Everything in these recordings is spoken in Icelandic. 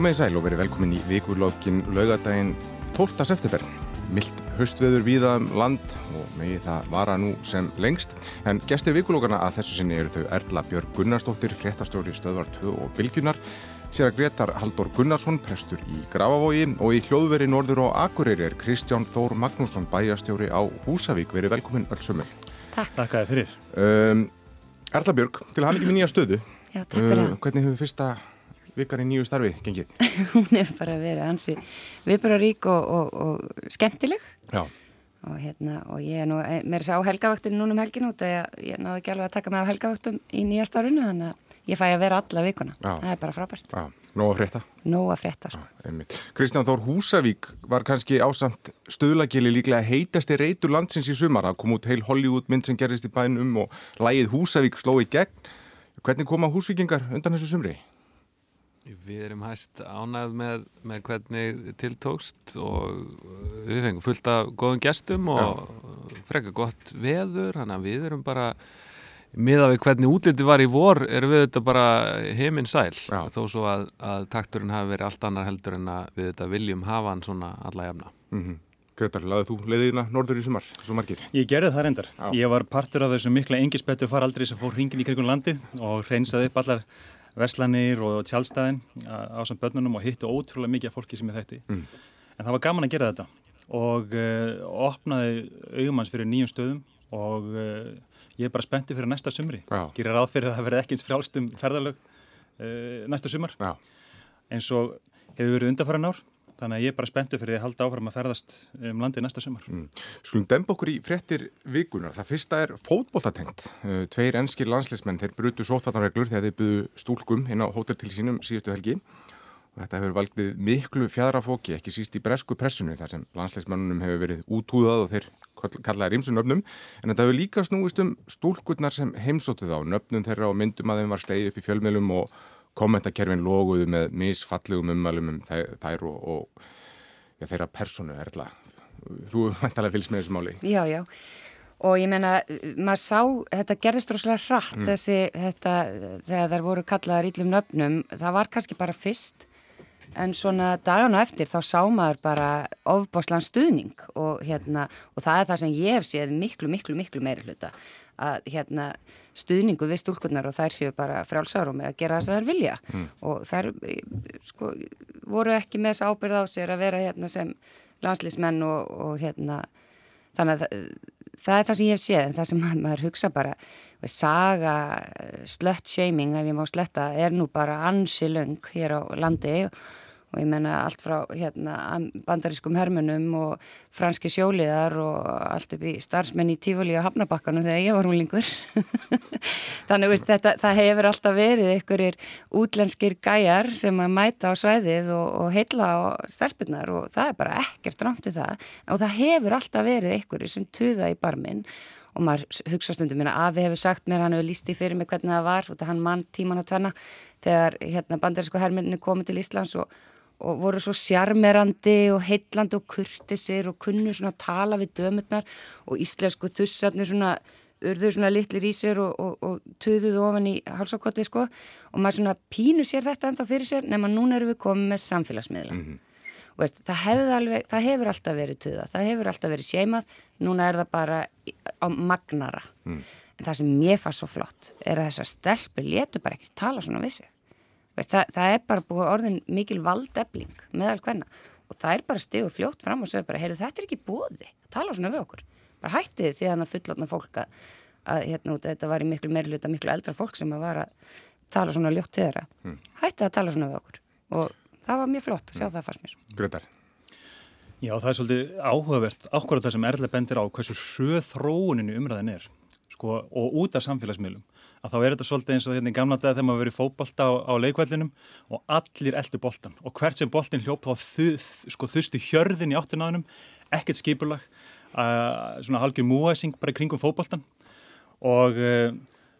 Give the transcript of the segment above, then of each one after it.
Komið í sæl og verið velkomin í vikulokkin laugadaginn 12. september. Milt höstveður víða um land og megi það vara nú sem lengst. En gestir vikulokkarna að þessu sinni eru þau Erla Björg Gunnarsdóttir, fréttastjóri stöðvar 2 og Bilgjunar, sér að Gretar Haldur Gunnarsson, prestur í Grafavogi og í hljóðveri norður og Akureyri er Kristján Þór Magnússon, bæjastjóri á Húsavík. Verið velkomin öll sömul. Takk. Takk að þið fyrir. Um, Erla Björg, til að hafa ekki með nýja stöðu. Já, takk fyrir. Uh, hvernig hefur fyrsta vikar í nýju starfi gengið? Hún hefur bara verið hansi viðbararík og, og, og skemmtileg Já. og, hérna, og ég er nú með þess að á helgavaktinu núna um helginu út að ég, náðu ekki alveg að taka mig á helgavaktum í nýja starfinu þannig að ég fæ að vera alla vikuna. Já. Það er bara frábært. Já, nóg að frétta. Nóg að frétta, sko. Já, Kristján Þór Húsavík var kannski ásamt stöðlagili líklega heitasti reytur landsins í sumar. Það kom út heil Hollywood mynd sem gerist í bænum og lægið Húsavík sló í gegn. Hvernig koma húsvíkingar undan þessu sumri? Við erum hægt ánægð með, með hvernig tiltókst og við fengum fullt af góðum gestum og frekka gott veður, þannig að við erum bara miða við hvernig útliti var í vor erum við þetta bara heiminn sæl Já. þó svo að, að takturinn hafi verið allt annar heldur en að við þetta viljum hafa hann svona alla jafna. Mm -hmm. Gretar, laðið þú leiðina norður í sumar, svo margir? Ég gerði það reyndar. Já. Ég var partur af þessu mikla engisbettu faraldri sem fór hringin í krigun landi og hreinsaði upp allar verslanir og tjálstæðin á samt börnunum og hittu ótrúlega mikið af fólki sem ég þekti. Mm. En það var gaman að gera þetta og uh, opnaði augumanns fyrir nýjum stöðum og uh, ég er bara spenntið fyrir næsta sumri. Já. Gerir ráð fyrir að það verði ekki eins frjálstum ferðalög uh, næsta sumar Já. eins og hefur verið undarfæran ár. Þannig að ég er bara spenntu fyrir að halda áfram að ferðast um landið næsta sumar. Mm. Skulum demba okkur í fréttir vikunar. Það fyrsta er fótbollatengt. Uh, tveir enskir landslismenn, þeir brutu sótvartanreglur þegar þeir byggðu stúlkum inn á hótel til sínum síðustu helgi. Og þetta hefur valdið miklu fjadrafóki, ekki síst í bresku pressunu, þar sem landslismennunum hefur verið útúðað og þeir kallaði rímsu nöfnum. En þetta hefur líka snúist um stúlkurnar sem heimsóttuð á nöfnum þeirra og myndum að þeim var steið upp í fjölmiðlum og kommentakerfin loguðu með misfallegum ummælum um þær, og, og já, þeirra personu erla. Þú vantalega fylgst með þessu máli. Já, já. Og ég menna, maður sá, þetta gerðist rosalega hratt Mm. þessi, þetta, þegar þær voru kallaðar íllum nöfnum, það var kannski bara fyrst, en svona dagana eftir þá sá maður bara ofbáslan stuðning og hérna, og það er það sem ég hef séð miklu, miklu, miklu meiri hluta, að hérna stuðningu við stúlkurnar og þær séu bara frjálsar og með að gera það sem þær vilja. Og þær, sko, voru ekki með þess ábyrð á sér að vera hérna sem landslýsmenn og, og hérna, þannig að það, það er það sem ég hef séð en það sem maður, maður hugsa bara saga slött shaming ef ég má sletta er nú bara ansi löng hér á landi. og, og ég menna allt frá hérna, bandarískum hermunum og franski sjóliðar og allt upp í starfsmenn í Tífoli og Hafnabakkanum þegar ég var húlingur þannig veist, þetta, það hefur alltaf verið einhverjir útlenskir gæjar sem að mæta á svæðið og, og heilla á stelpunar og það er bara ekkert rámt við það. Og það hefur alltaf verið einhverjir sem tuða í barminn og maður hugsa stundum minna Afi hefur sagt mér, hann hefur líst í fyrir mig hvernig það var og hann mann tíman að tvenna þegar hérna, bandarísku herminni komið til Íslands og, og voru svo sjarmerandi og heitlandi og kurtisir og kunnu svona að tala við dömurnar og íslensku þussarnir svona urður svona litlir í sér og, og, og töðuðu ofan í hálsákotti sko. Og maður svona pínu sér þetta ennþá fyrir sér nema núna erum við komið með samfélagsmiðla. Og veist, það, alveg, það hefur alltaf verið töða, það hefur alltaf verið sémað, núna er það bara á magnara. En það sem mér fannst svo flott er að þessar stelpur letur bara ekki tala svona við sig veist, það, það er bara búið orðin mikil valdefling meðal hvenna og það er bara stigu fljótt fram og sögur bara, heyrðu þetta er ekki búði, tala svona við okkur bara hættið því að það fullotna fólk að, að hérna út, þetta var í miklu meirluta miklu eldra fólk sem að var að tala svona ljótt til þeirra, mm. hættið að tala svona við okkur og það var mjög flott að sjá mm. það fannst mér. Gretar. Já, það er svolítið áhugavert, ákvarða það sem Erle bendir á hversu hröð þróuninu umræðin er sko, og út af samfélagsmiðlum að þá er þetta svolítið eins og hérna í gamla dag þegar maður verið fókbalta á, á leikvælinum og allir eldur boltan og hvert sem boltin hljóp þá þu, sko, þustu hjörðin í áttinaðunum, ekkert skipulag uh, svona halgjör múæsing bara kringum fókbaltan og uh,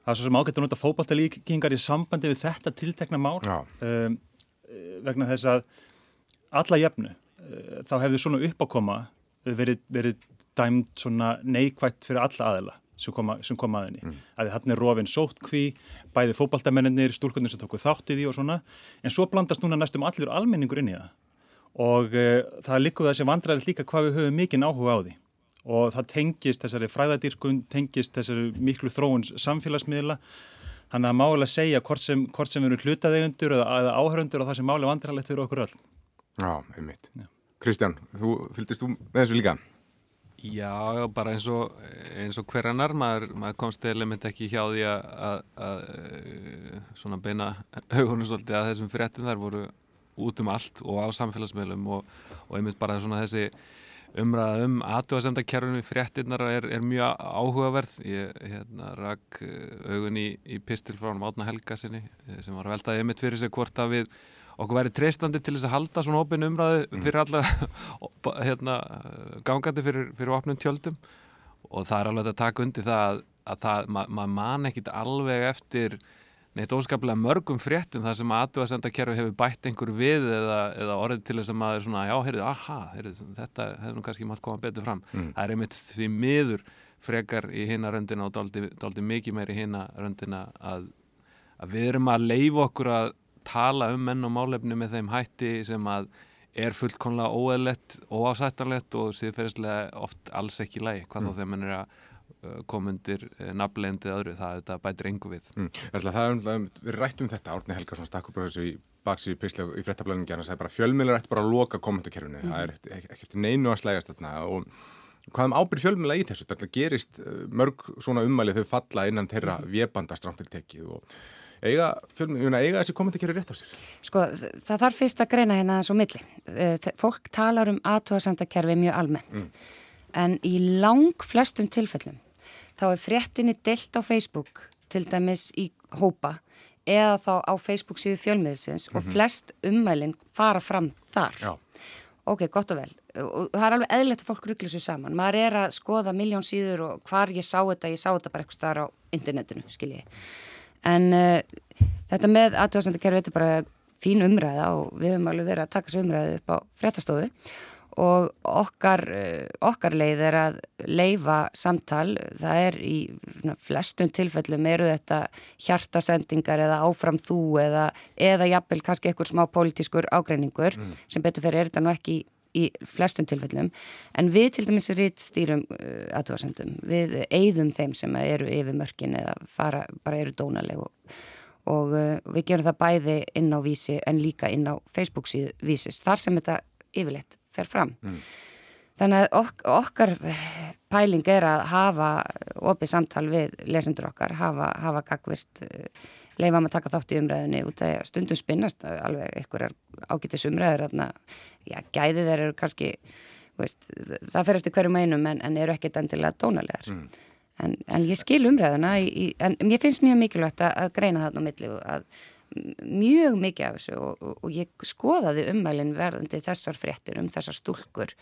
það er svo sem ágætt að nota fókbaltalíkingar í sambandi við þetta tiltekna mál um, vegna þess að alla jefnu þá hefði svona uppákoma verið, verið dæmt svona neikvægt fyrir alla aðila sem koma, sem koma að henni. Mm. Að hann er rofin sótkví, bæði fókbaltamennir, stúlkunir sem tóku þátt í því og svona, en svo blandast núna næstum allir almenningur inn í það. Og uh, það likur þessi vandræðilegt líka hvað við höfum mikinn áhuga á því. Og það tengist þessari fræðadýrkun, tengist þessari miklu þróuns samfélagsmiðla. Þannig að málega segja hvort sem, hvort sem við erum hlutaðegundur eða, eða áhörundur og það sem málega vandræðilegt fyrir okkur öll. Já, einmitt. Kristján, þú fylgist þú með þessu líka? Já, bara eins og, og hver annar, maður, maður komst element ekki hjá því að, að, að eh, beina augunum svolítið að þessum fréttum þar voru út um allt og á samfélagsmiðlum og, og einmitt bara þessi umræða um aðtjóðasemdakerfum í fréttinnar er, er mjög áhugaverð. Ég hérna, rak eh, augun í, í pistil frá hann Átna Helga sinni eh, sem var að veltaði einmitt fyrir sig hvort að við okkur væri treystandi til þess að halda svona opinu umræðu mm. fyrir alla hérna, gangandi fyrir, fyrir opnum tjöldum og það er alveg að taka undir það að, að það, maður ma man ekkit alveg eftir neitt óskaplega mörgum fréttum þar sem aðdu að senda kerfi hefur bætt einhver við eða, eða orðið til þess að maður svona, já, heyrðu, aha, heyrðu, þetta hefur nú kannski mátt koma betur fram. Mm. Það er einmitt því miður frekar í hinna röndina og daldi, daldi mikið meir í hinna röndina að, að við erum að leifa okkur að tala um menn og málefni með þeim hætti sem að er fullkonlega óeðlegt og ásættanlegt og síðferðislega oft alls ekki lægi hvað mm. þá þegar mann er að uh, koma undir uh, nafnlegndið öðru, það, það bætir engu við. Mm. Það er um, við rættum þetta, Árni Helgarsson stakk upp þessu í baksi í Píslega í frettablaðingjarna og sagði bara fjölmiðlar ætti bara að loka kommentarkerfinu, mm. það er ekki eftir neinu að slægast þarna og hvað um ábyrð fjölmiðla í þessu, þetta gerist uh, mörg svona ummælið þau falla innan þeirra mm. vébandastrámtir tekið og eiga, eiga þessi kommentarkerfi rétt á sér? Sko það þarf fyrst að greina hérna svo milli. Fólk talar um aðtóðasamtakerfi mjög almennt mm. en í lang flestum tilfellum þá er fréttinni deilt á Facebook til dæmis í hópa eða þá á Facebook síðu fjölmiðsins mm -hmm. og mhm. flest ummælinn fara fram þar. Já. Ok, gott og vel. Og það er alveg eðlert að fólk ruggla sér saman. Maður er að skoða miljón síður og hvar ég sá þetta, ég sá þetta bara eitthvað starf á internetinu, skiljiði en uh, þetta með aðtöðsendakerfi þetta er bara fín umræða og við höfum alveg verið að taka þessu umræðu upp á fréttastofu. Og okkar, uh, okkar leið er að leifa samtal, það er í flestum tilfellum eru þetta hjartasendingar eða áfram þú eða, eða jafnvel kannski einhver smá pólitískur ágreiningur. Mm. sem betur fyrir er þetta nú ekki í flestum tilfellum en við til dæmis ritt stýrum uh, aðtúarsendum, við eigðum þeim sem eru yfir mörkin eða fara, bara eru dónaleg og, og uh, við gerum það bæði inn á vísi en líka inn á Facebook síðu vísis, þar sem þetta yfirleitt fer fram mm. þannig að ok okkar pæling er að hafa opið samtal við lesendur okkar, hafa, hafa gagvirt uh, leifa maður að taka þátt í umræðinni út að stundum spinnast alveg einhverjar ágættis umræður já, gæði þeir eru kannski veist, það fer eftir hverju meinum en, en eru ekkit endilega dónalegar. Mm. en, en ég skil umræðina í, í, en mér finnst mjög mikilvægt að, að greina þarna á milli að mjög mikið af þessu og, og, og ég skoðaði ummælinn verðandi þessar fréttir um þessar stúlkur.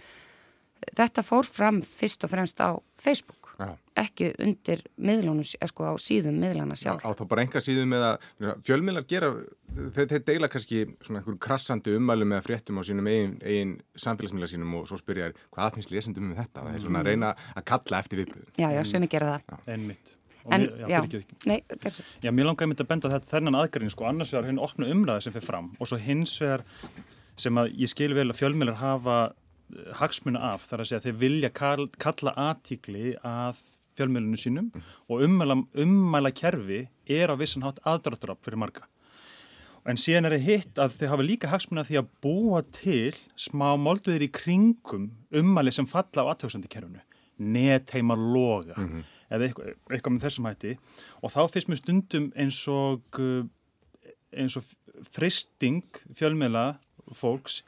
Þetta fór fram fyrst og fremst á Facebook Já. ekki undir miðlunum, sko á síðum miðlana sjálf. Á þá bara enga síðum með að fjölmiðlar gera, þeir, þeir deila kannski svona einhverju krassandi umælu með fréttum á sínum eigin, eigin samfélagsmiðla sínum og svo spyrja þér hvað aðfinnst lesendum um þetta og þeir svona mm. reyna að kalla eftir viðbröðum. Já, já, sem ég gera það. Ennmitt. En, mér, já, já, nei, já, mér langar að mynda að benda þetta þennan aðgærin, sko, annars vegar henni opna umræði sem fyrir fram og svo hins vegar sem að ég skil vel að fjölmiðlar hafa hagsmuna af þar að segja að þeir vilja kalla aðtíkli að fjölmjölunum sínum mm. og ummæla, ummæla kerfi er á vissan hátt aðdrátturab fyrir marga. En síðan er það hitt að þeir hafa líka hagsmuna því að búa til smá moldviðir í kringum ummæli sem falla á aðtöksandi kerfinu. Netheima loga mm -hmm. eða eitthvað, eitthvað með þessum hætti og þá fyrst með stundum eins og, eins og fristing fjölmjöla fólks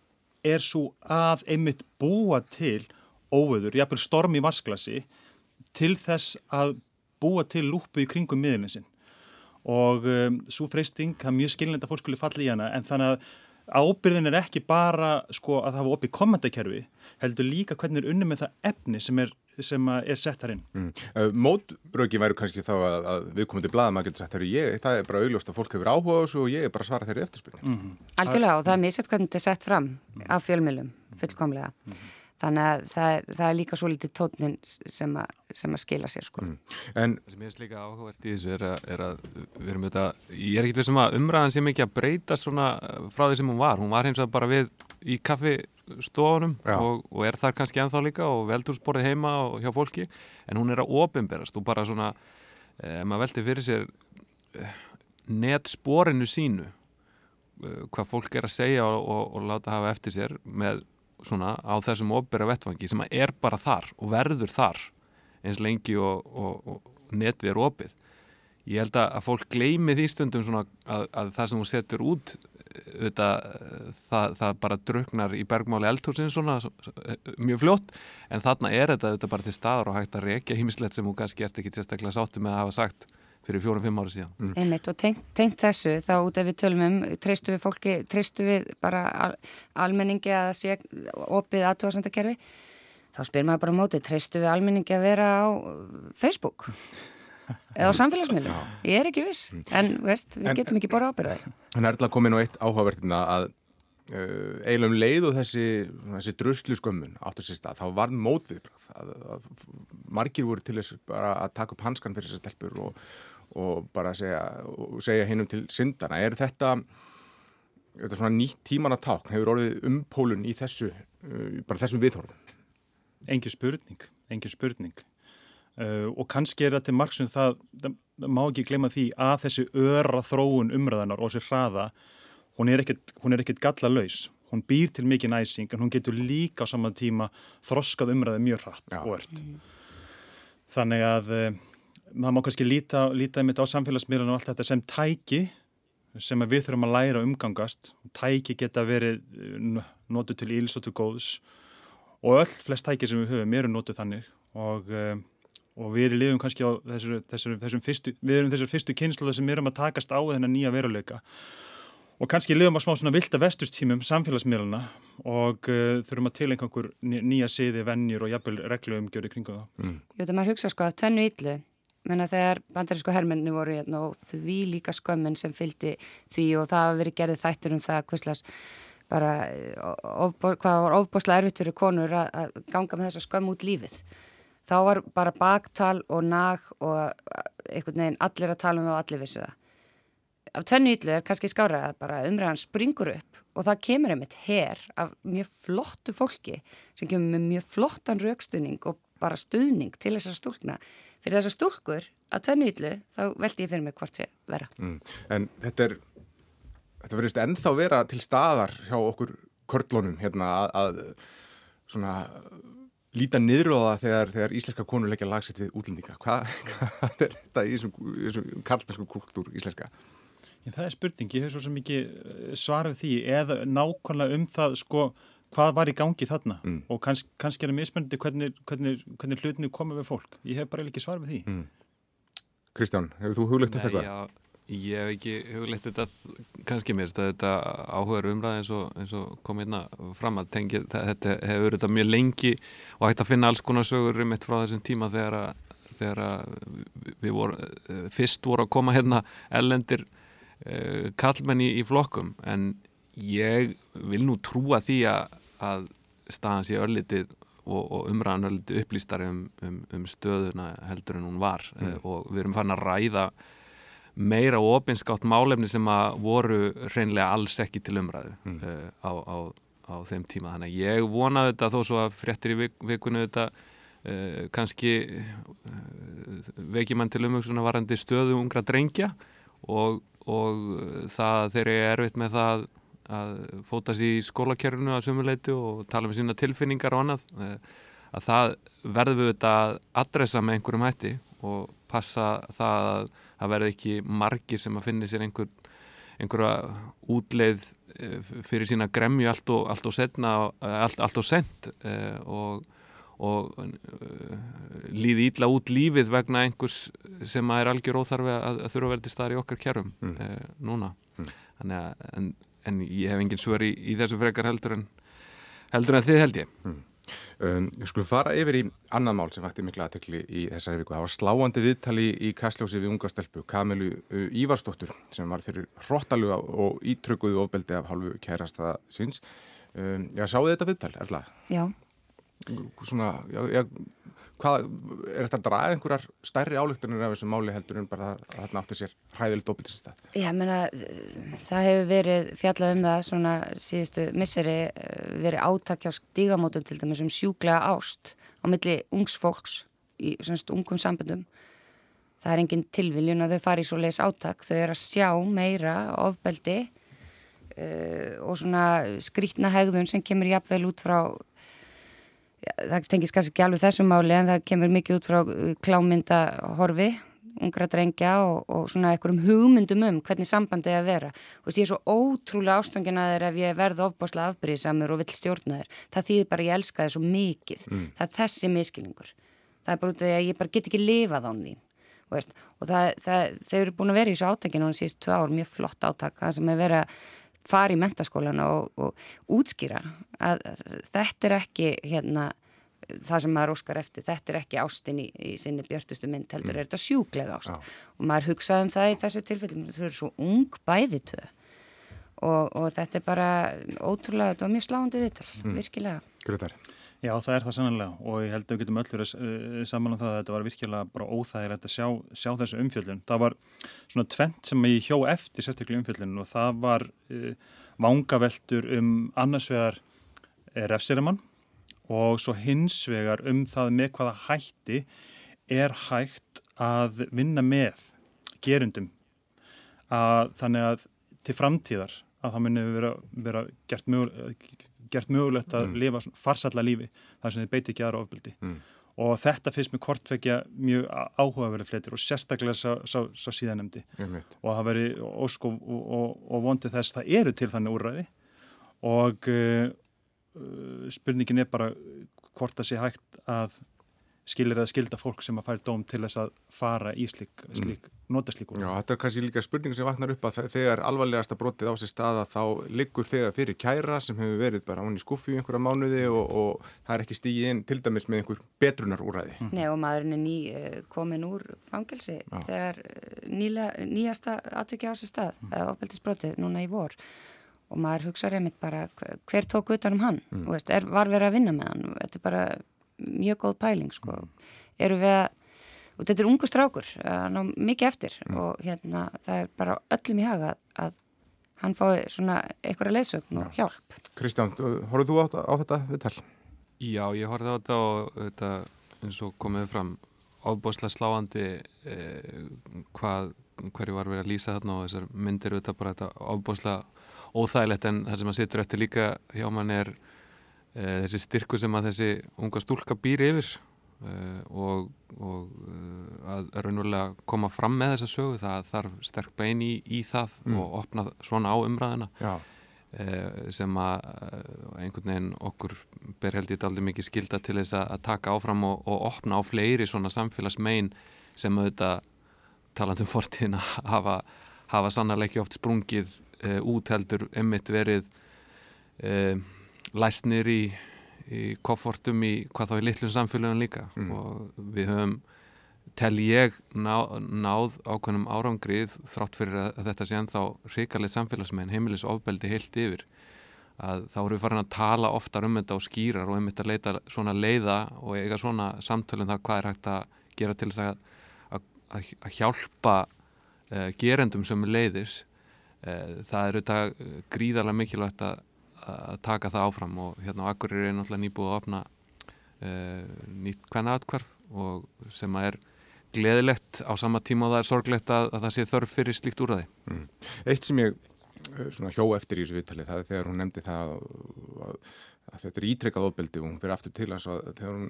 er svo að einmitt búa til óöður, jafnvel storm í varsklasi til þess að búa til lúpu í kringum miðlinn sinn. Og um, svo freysting, það er mjög skilnend að fólk skulle falla í hana en þannig að ábyrðin er ekki bara sko að hafa opið kommentarkerfi heldur líka hvernig er unni með það efni sem er, sem er sett þar inn mm. uh, Mótbröki væru kannski þá að, að við komum til blaða maður getur sett þar í ég það er bara augljóst að fólk hefur áhuga á þessu og ég er bara að svara þeirri eftirspilni mm -hmm. Algjörlega og það er misett hvernig þetta er sett fram af fjölmjölum fullkomlega mm -hmm. þannig að það er, það er líka svo litið tónin sem, a, sem að skila sér sko. mm. En sem ég er líka áhugavert í þessu er að, er að við erum auðvitað, ég er ekkert við sem að umræðan sem ekki að breyta svona frá því sem hún var, hún var hins vegar bara við í kaffistofunum og, og er þar kannski ennþá líka og veldúrsborðið heima og hjá fólki. En hún er að ofinberast og bara svona, eh, maður veldi fyrir sér eh, netsporinu sínu eh, hvað fólk er að segja og, og, og láta hafa eftir sér með svona á þessum ofbera vettvangi sem er bara þar og verður þar eins lengi og, og netið er opið. Ég held að fólk gleimi því stundum svona að, að það sem hún setur út þetta, það, það bara druknar í bergmáli eldhúsins svona mjög fljótt en þarna er þetta, þetta bara til staðar og hægt að rekja hímislegt sem hún kannski ert ekki tilstaklega sáttu með að hafa sagt fyrir fjórum-fimm ári síðan. Mm. Einmitt og tengt, tengt þessu þá út ef við tölum um, treystu við fólki, treystu við bara al, almenningi að sé opið aðtóðsendakerfi, þá spyr maður bara mótið, treystu við almenningi að vera á Facebook eða á samfélagsmiðlum. Ég er ekki viss, en veist, við en, getum ekki bara ábyrðaði. Þannig er alltaf komin á eitt áhugavertina að Uh, eiginlega um leið og þessi, þessi druslu skömmun áttur sér stað, þá var mótviðbrað að, að margir voru til þess bara að taka upp hanskan fyrir þessar stelpur og, og bara segja, segja hinnum til syndana. Er þetta, þetta svona nýtt tíman að tákn, hefur orðið umpólun í þessu, uh, bara þessum viðhorfum? Engin spurning, engin spurning uh, og kannski er þetta til margsum það, það má ekki glema því að þessi öra þróun umræðanar og þessi hraða hún er ekkert gallalauðs hún býr til mikið næsing en hún getur líka á saman tíma þroskað umræðið mjög hratt Já. og ört mm. þannig að uh, maður má kannski líta, líta mitt á samfélagsmiðlunum og allt þetta sem tæki sem við þurfum að læra umgangast tæki geta verið eh, notu til íls og til góðs og öll flest tæki sem við höfum eru notu þannig og, uh, og við lifum kannski á þessum, þessum, þessum fyrstu við erum þessar fyrstu kynslu sem erum að takast á þennan nýja veruleika og kannski lifum að smá svona vilda vestustímum samfélagsmiðluna og uh, þurfum að tilengja einhver nýja siði, vennjur og jafnvel reglu umgjöri kringu það. Mm. Jú, það maður hugsa sko að tvennu yllu, menna þegar bandarísku hermenni voru hérna og því líka skömmin sem fylgdi því og það hafi verið gerðið þættur um það hvistlas bara ofbó, hvað var ofboslega erfitt fyrir konur að, að ganga með þessa skömm út lífið. Þá var bara baktal og nag og einhvern veginn allir að tala um það og allir vissu það af tvennu yllu er kannski skára að bara umræðan springur upp og það kemur einmitt hér af mjög flottu fólki sem kemur með mjög flottan raukstunning og bara stuðning til þessar stúlna. Fyrir þessar stúlkur af tvennu yllu þá veldi ég fyrir mig hvort sé vera. Mm. En þetta er, þetta verðist ennþá vera til staðar hjá okkur körlónum hérna að, að svona líta niður á það þegar, þegar íslenska konur leggja lagsett við útlendinga. Hvað hva er þetta í þessum, þessum karlmennsku kultúr íslenska? Ég, það er spurning, ég hef svo sem ekki eh, svarað því eða nákvæmlega um það sko hvað var í gangi þarna mm. og kanns, kannski er það mismöndi hvernig, hvernig, hvernig hlutinu komið við fólk. Ég hef bara ekki svarað við því. Mm. Kristján, hefur þú huglegt þetta eitthvað? Ég hef ekki huglegt þetta kannski mist að þetta áhugaður umræði eins og, eins og kom hérna fram að tengja, þetta hefur þetta mjög lengi og hægt að finna alls konar sögur um eitt frá þessum tíma þegar að, þegar að við vorum, eh, fyrst voru að koma hérna ellendir uh, kallmenn í, í flokkum en ég vil nú trúa því að, að staðan sé örlitið og, og umræðan örlitið upplýstar um, um, um stöðuna heldur en hún var mm. uh, og við erum farin að ræða meira og opinskátt málefni sem að voru hreinlega alls ekki til umræðu mm. uh, á, á, á þeim tíma þannig að ég vonaði þetta þó svo að fréttir í vik vikunni þetta uh, kannski uh, vekir mann til umhugsun að varandi stöðu ungra drengja og og það þeir eru erfitt með það að fótast í skólakerfinu að sumuleiti og tala um sína tilfinningar og annað að það verður við þetta að adressa með einhverjum hætti og passa það að það verður ekki margir sem að finna sér einhver, einhverja útleið uh, fyrir sína gremju allt og, allt og setna allt, allt og sent og og uh, líði ítla út lífið vegna einhvers sem er algjör óþarfi að, að þurfa að verða til staðar í okkar kjærum mm. núna mm. að, en, en ég hef engin svör í, í þessu frekar heldur en heldur en þið held ég mm. Um, skulum fara yfir í annan mál sem vakti mikla aðtekli í þessari viku. Það var sláandi viðtali í Kastljósi við unga stelpu Kamilu uh, Ívarsdóttur sem var fyrir hróttaluga og ítrökuðu ofbeldi af hálfu kærasta sinns um, Já, sáðu þetta viðtal, Erla? Já. Svona, já, já, hvað, er þetta að draga einhverjar stærri álugtunir af þessu máli heldur en bara að þarna átti sér hræðileg dópiltisist að? Já, menna, það hefur verið fjallað um það svona síðustu misseri eh, verið átakja á stígamótum til dæmis um sjúklega ást á milli ungs fólks í svona ungum sambundum. Það er engin tilviljun að þau fari svo leiðis átak. Þau eru að sjá meira ofbeldi uh, og svona skrítna hegðun sem kemur jafnvel út frá það tengis kannski ekki alveg þessu máli en það kemur mikið út frá uh, klámyndahorfi, ungra drengja og, og svona einhverjum hugmyndum um hvernig sambandi er að vera og ég er svo ótrúlega ástfangin að þeir ef ég verði ofbáslega afbríðsamur og vill stjórna þeir það þýðir bara ég elska þeir svo mikið mm. það er þessi miskilningur það er bara út af því að ég bara get ekki lifað án því veist? og það, það, þeir eru búin að vera í þessu átakinu á síðust tvö ár, mjög flott átak það sem er verið að fara í mentaskólan og, og útskýra að þetta er ekki hérna það sem maður óskar eftir, þetta er ekki ástin í, í sinni björtustu mynd, heldur mm. er þetta sjúklega ást Já. og maður hugsaði um það í þessu tilfellum, þau eru svo ung bæði tvö og, og þetta er bara ótrúlega, þetta var mjög sláandi viðtal, mm. virkilega. Grötar. Já, það er það sannlega og ég held að við getum öllur uh, saman um það að þetta var virkilega bara óþægilegt að sjá, sjá þessu umfjöldun. Það var svona tvent sem ég hjó eftir sérstaklega umfjöldun og það var uh, vangaveltur um annarsvegar eh, refseramann og svo hins vegar um það með hvaða hætti er hægt að vinna með gerundum að þannig að til framtíðar að það muni vera, vera gert, möguleg, gert mögulegt að mm. lifa farsalla lífi þar sem þið beiti ekki aðra ofbildi mm. og þetta finnst mér kortvekja mjög áhugaverið fletir og sérstaklega svo síðanemdi og það veri ósk og, og, og vondið þess það eru til þannig úrræði og uh, spurningin er bara hvort það sé hægt að skilir eða skilda fólk sem að færi dóm til þess að fara í slík, mm. slík mm. nota slík úr. Já, þetta er kannski líka spurning sem vaknar upp að þegar alvarlegasta brotið á sér staða þá liggur þegar fyrir kæra sem hefur verið bara án í skuffi í einhverja mánuði og, og það er ekki stígið inn til dæmis með einhver betrunar úræði. Mm. Nei og maðurinn er ný, eh, komin úr fangelsi Já. þegar eh, nýla, nýjasta atviki á sér stað, mm. ofbeldisbrotið núna í vor og maður hugsaður einmitt bara hver tók utan um hann mm. veist, er, var verið að vinna með hann þetta er bara mjög góð pæling sko. mm. eru við að og þetta er ungu strákur, hann á mikið eftir mm. og hérna það er bara öllum í haga að hann fái svona einhverja leysögn og hjálp Kristján, horfðu þú á, á þetta viðtal? Já, ég horfði á þetta og þetta eins og komið fram ábúslega sláandi eh, hvað, hverju var við að lýsa þarna og þessar myndir auðvitað bara þetta ábúslega óþægilegt en það sem að sittur eftir líka hjá mann er þessi styrku sem að þessi unga stúlka býr yfir e, og, og e, að raunverulega koma fram með þessa sögu það þarf sterk bein í, í það mm. og opna svona á umræðina sem að einhvern veginn okkur ber held ég aldrei mikið skilda til þess að taka áfram og, og opna á fleiri svona samfélagsmein sem auðvitað talandum fortíðin að hafa, hafa sannarleiki oft sprungið út heldur emmitt verið uh, læsnir í, í koffortum í hvað þá í litlum samfélagum líka mm. og við höfum tel ég ná, náð ákveðnum árangrið þrátt fyrir að þetta sé ennþá hrikalið samfélagsmein heimilis ofbeldi heilt yfir að þá eru við farin að tala oftar um þetta og skýrar og einmitt að leita svona leiða og eiga svona samtölum um það hvað er hægt að gera til þess að, að, að hjálpa uh, gerendum sem leiðis Eh, það er auðvitað eh, gríðarlega mikilvægt að, að taka það áfram og hérna á Akkurir er náttúrulega nýbúið að opna uh, nýtt hvenna atkvarf og sem að er gleðilegt á sama tíma og það er sorglegt að, að það sé þörf fyrir slíkt úrraði. Mm. Eitt sem ég svona, hjó eftir í þessu viðtali það er þegar hún nefndi það að, að þetta er ítrekkað ofbeldi og hún fyrir aftur til og þegar hún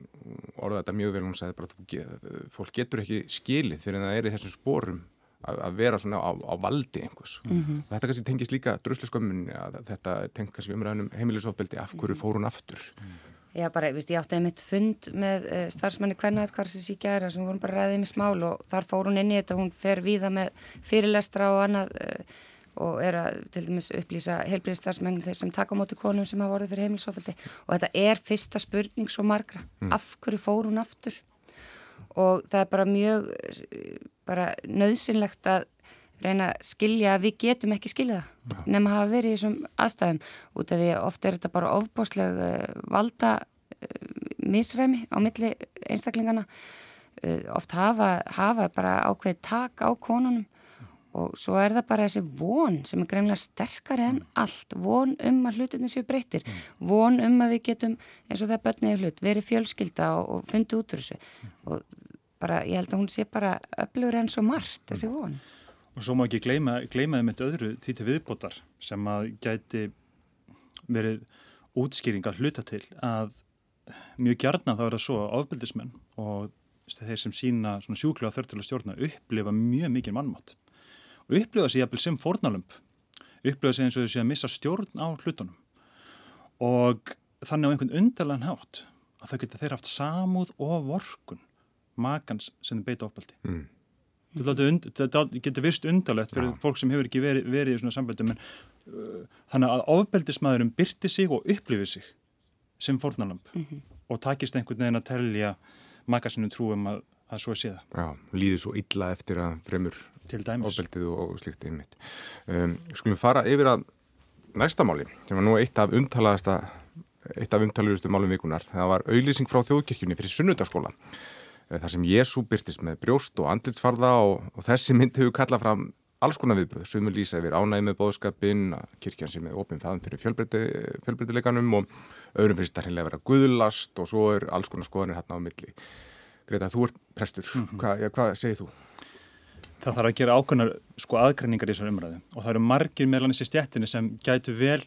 orðaði þetta mjög vel hún sagði bara að fólk getur ekki skilið fyrir að það er í þessum spórum að vera svona á, á valdi einhvers mm -hmm. þetta kannski tengis líka drusluskömmunni að þetta tengis kannski umræðunum heimilisofbeldi af hverju fór hún aftur. Já bara, viðst, ég átti einmitt fund með uh, starfsmanni sem síkja er sem voru bara ræðið með smál og þar fór hún inn í þetta hún fer víða með fyrirlestra og annað uh, og er að til dæmis upplýsa helbriðstarfsmenn þeir sem taka á móti konum sem hafa voruð fyrir heimilisofbeldi og þetta er fyrsta spurning svo margra, mm. af hverju fór hún aftur og það er bara mjög bara nöðsynlegt að reyna að skilja að við getum ekki skilja það nema að hafa verið í þessum aðstæðum. Út af því ofta er þetta bara ofbásleg uh, valda uh, misræmi á milli einstaklingana uh, oft hafa, hafa bara ákveð tak á konunum og svo er það bara þessi von sem er greinlega sterkari en allt. Von um að hlutinni séu breyttir. Von um að við getum eins og það börniði hlut, verið fjölskylda og, og fundi út úr þessu. Og bara ég held að hún sé bara öflugur enn svo margt þessi von. Og svo má ekki gleyma, þeim eitt öðru því til viðbótar sem að gæti verið útskýring að hluta til að mjög gjarnan þá er það svo að ofbildismenn og þeir sem sína sjúklega þörf til að stjórna upplifa mjög mikið mannmátt og upplifa sér jafnvel sem fornalömp upplifa sér eins og þau sé að missa stjórn á hlutunum. Og þannig á einhvern undarlegan hátt að þau geta þeir haft samúð og vorkun makans sem beita ofbeldi. Mm. Þetta getur vist undarlegt fyrir ja. fólk sem hefur ekki verið, verið í svona samböldum en uh, þannig að ofbeldismæðurum byrti sig og upplifi sig sem fornalamp mm -hmm. og takist einhvern veginn að telja makasunum trúum að, að svo sé það. Já, líður svo illa eftir að fremur ofbeldið og, og slikt einmitt. Um, skulum fara yfir að næsta máli sem var nú eitt af umtalaðasta eitt af umtalaðurustu málum vikunar. Það var auðlýsing frá þjóðkirkjunni fyrir sunnudagsskóla Eh, þar sem Jésu byrtist með brjóst og andlitsfarða og, og þessi mynd hefur kallað fram alls konar viðbröð, sumur lýsa yfir ánægi með bóðskapin, kirkjan sem er ofinn það fyrir fjölbreytileikanum og öðrum finnst það hinnlega að vera guðlast og svo er alls konar skoðanir hérna á milli. Greta, þú ert prestur, mm -hmm. Hva, ja, hvað segir þú? Það þarf að gera ákveðnar sko aðgræningar í þessar umræðu og það eru margir meðlan þessi stjættinni sem gætu vel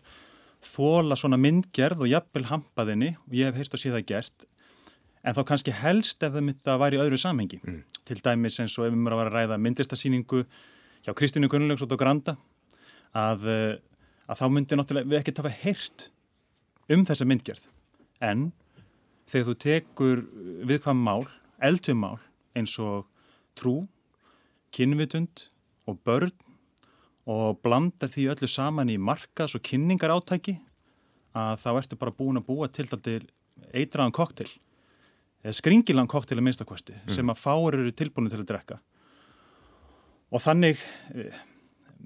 þóla svona myndgerð og jafnvel hampaðinni og ég hef heyrt að sé það gert en þá kannski helst ef það myndi að væri í öðru samhengi. Mm. til dæmis eins og ef við mögum að ræða myndlistasýningu hjá Kristínu Gunnlaugs og Granda að, eh, að þá myndi náttúrulega við ekkert hafa heyrt um þessa myndgerð. En þegar þú tekur viðkvæm mál, eldum mál eins og trú, kynvitund og börn og blanda því öllu saman í markas og kynningar átæki að þá ertu bara búin að búa til eitraðan koktel skringilan koktel að minnstakosti mm. sem að fáur eru tilbúinu til að drekka. Og þannig eh,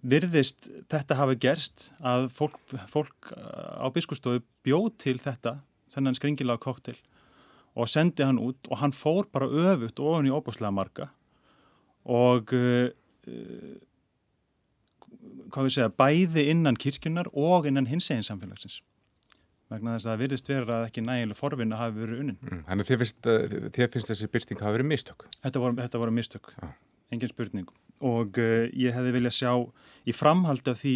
virðist þetta hafi gerst að fólk, fólk á biskustofu bjóð til þetta þennan skringilaga koktel og sendi hann út og hann fór bara öfut ofan í óbúslega marga. Og uh, hvað við segja bæði innan kirkjunar og innan hins eginn samfélagsins vegna þess að það virðist vera að ekki nægileg forvinn að hafa verið unnin. Mm, þannig þið finnst, þið finnst þessi byrting hafa verið mistök? Þetta voru, þetta voru mistök, ah. engin spurning og uh, ég hefði viljað sjá í framhald af því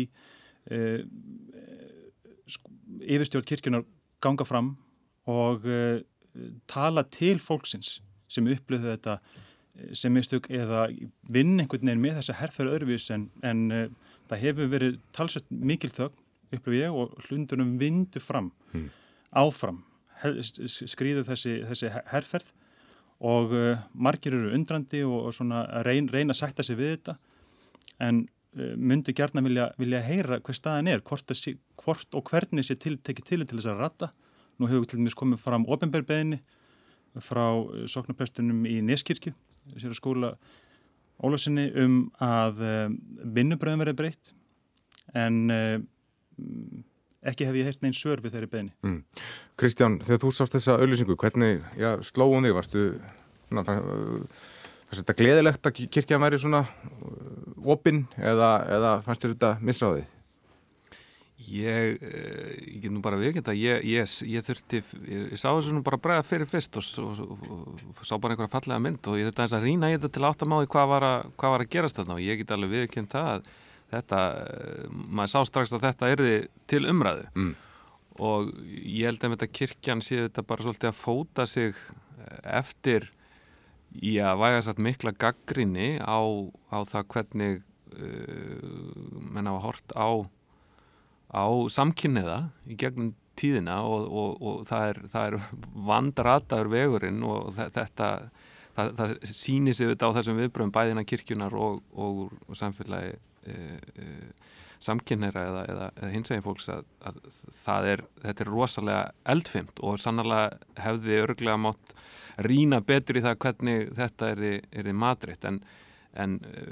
uh, yfirstjórn kirkjunar ganga fram og uh, tala til fólksins sem upplöðu þetta sem mistök eða vinn einhvern veginn með þessa herrferðu öðruvís en, en það hefur verið talsvægt mikil þögn upplöf ég og hlundunum vindu fram mm. áfram skrýðu þessi, þessi herrferð og uh, margir eru undrandi og, og svona reyn, reyna að sætta sig við þetta en uh, myndu gertna vilja, vilja heyra hver staðan er hvort, sí, hvort og hvernig sé til, tekið til til þess að ratta nú hefur til dæmis komið fram ofinbærbeðinni frá uh, soknaprestunum í Neskirkju sér að skóla Ólásinni um að vinnubröðum verið breytt en ekki hef ég heyrt neins sör við þeirri beðni. Mm. Kristján, þegar þú sást þessa auðlýsingu, hvernig já, slóðum þig? Varstu ná, það, fannst þetta gleðilegt að kirkja væri svona uh, opinn eða, eða fannst þér þetta misráðið? Ég, eh, ég get nú bara viðkynnt að ég, ég, ég þurfti, ég sá þessu nú bara bregða fyrir fyrst og, og, og, og sá bara einhverja fallega mynd og ég þurfti að rýna í þetta til áttamáði hvað var að, hvað var að gerast þarna og ég get alveg viðkynnt það að þetta, maður sá strax að þetta erði til umræðu mm. og ég held að þetta kirkjan sé þetta bara svolítið að fóta sig eh, eftir í að væga satt mikla gaggrinni á, á það hvernig uh, menn hafa hort á á samkynniða í gegnum tíðina og, og, og það er, er vandrataður vegurinn og þetta það, það sýnir sig þetta á þessum viðbröðum bæðina kirkjunar og, og samfélagi e, e, samkynnera eða, eða, eða hinsvegin fólks að, að það er, þetta er rosalega eldfimt og sannlega hefði örglega mátt rína betur í það hvernig þetta er, er madritt en, en e,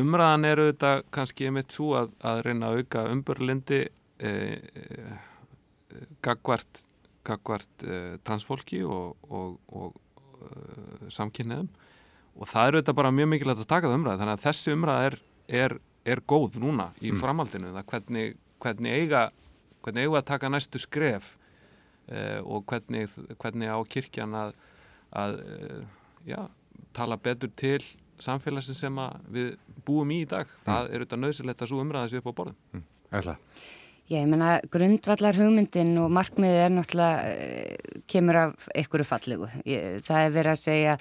umræðan eru þetta kannski með svo að, að reyna að auka umbörlindi e, e, gagvart kakvart uh, transfólki og, og, og samkynniðum og það eru þetta bara mjög mikilvægt að taka það umræð þannig að þessi umræð er, er, er góð núna í mm. framhaldinu það hvernig, hvernig eiga hvernig eiga að taka næstu skref uh, og hvernig, hvernig á kirkjan að, að uh, já, tala betur til samfélagsin sem við búum í í dag mm. það er auðvitað nöðsilegt að svo umræða þessu upp á borðum mm. Ætla Já, ég menna, grundvallar hugmyndin og markmiðið er náttúrulega, uh, kemur af einhverju fallegu. Það er verið að segja,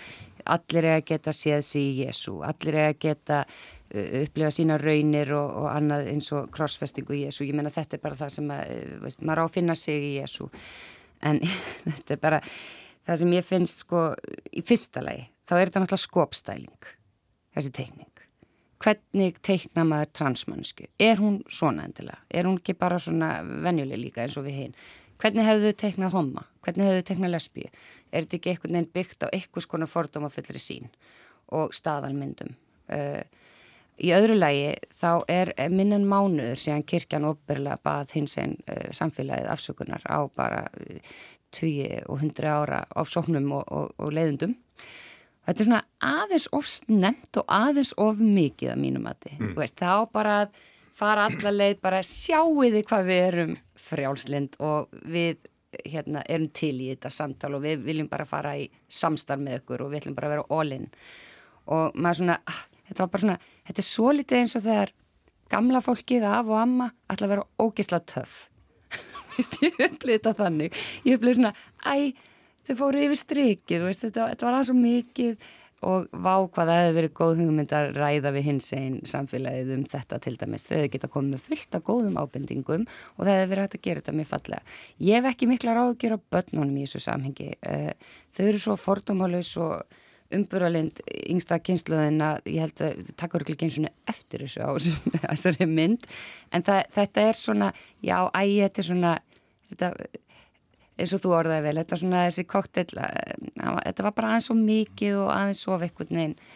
allir er að geta séð sér í Jésu, allir er að geta uh, upplifa sína raunir og, og annað eins og krossfestingu í Jésu. Ég menna, þetta er bara það sem að, uh, veist, maður á að finna sig í Jésu. En þetta er bara, það sem ég finnst sko, í fyrsta lagi, þá er þetta náttúrulega skopstæling, þessi teikning hvernig teikna maður transmannsku er hún svona endilega? Er hún ekki bara svona venjuleg líka eins og við hinn hvernig hefðu þau teiknað homma? Hvernig hefðu þau teiknað lesbíu? Er þetta ekki einhvern veginn byggt á einhvers konar fordóma fullri sín og staðalmyndum? Uh, í öðru lagi þá er minnan mánuður síðan kirkjan óbyrla bað hins einn uh, samfélagið afsökunar á bara uh, 20 og 100 ára ofsóknum og, og, og leiðundum þetta er svona aðeins of snemt og aðeins of mikið að mínum að þið, mm. veist, þá bara að fara allar leið, bara sjáuði hvað við erum frjálslind og við hérna, erum til í þetta samtal og við viljum bara fara í samstarf með ykkur og við viljum bara vera all-in og maður svona, ah, þetta var bara svona, þetta er svo litið eins og þegar gamla fólkið af og amma ætla að vera ógisla töff, ég upplýði þetta þannig, ég upplýði svona, æ, þau fóru yfir strikið, veist, þetta, þetta var alveg svo mikið og vá hvað það hefði verið góð hugmynd að ræða við hins einn samfélagið um þetta til dæmis. Þau hefði geta komið fullt af góðum ábendingum og það hefði verið hægt að gera þetta mjög fallega. Ég hef ekki mikla ráð að gera börnunum í þessu samhengi. Eh, þau eru svo fordómálaus og umburalind yngsta kynsluðin að ég held að það takkar ekki eins og eftir þessu á þessari mynd en það, þetta er svona, já, æg, þetta er svona, þetta eins og þú orðaði vel, þetta er svona þessi koktel eh, þetta var bara aðeins svo mikið og aðeins svo vekkvöldin uh,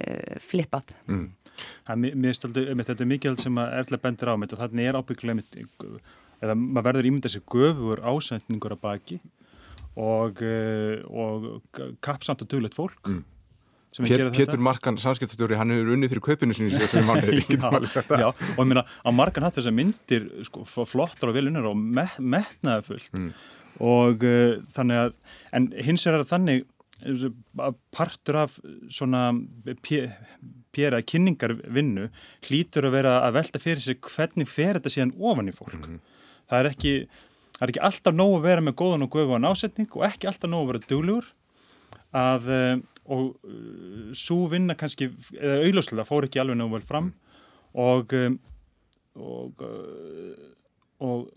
eh, flippað. Mm. Mér staldi, þetta er mikið sem að erðlega bendir á mitt og þannig er ábygglega eða maður verður ímyndað sér göfur ásendningur að baki og, uh, og kapsamt og duglegt fólk mm. Pétur Markan, samskiptastjóri, hann hefur unnið fyrir kaupinu sinni og ég meina, á Markan hattu þessar myndir sko, flottar og vel unnur og metnaða fullt mm og uh, þannig að, en hins vegar þannig partur af svona pjera kynningarvinnu hlýtur að vera að velta fyrir sig hvernig fer þetta síðan ofan í fólk. Mm -hmm. Það er ekki, það er ekki alltaf nógu að vera með góðan og guðan ásetning og ekki alltaf nógu að vera duglugur að, uh, og svo vinna kannski, eða auðljóslega fór ekki alveg nógu vel fram mm. og um, og, og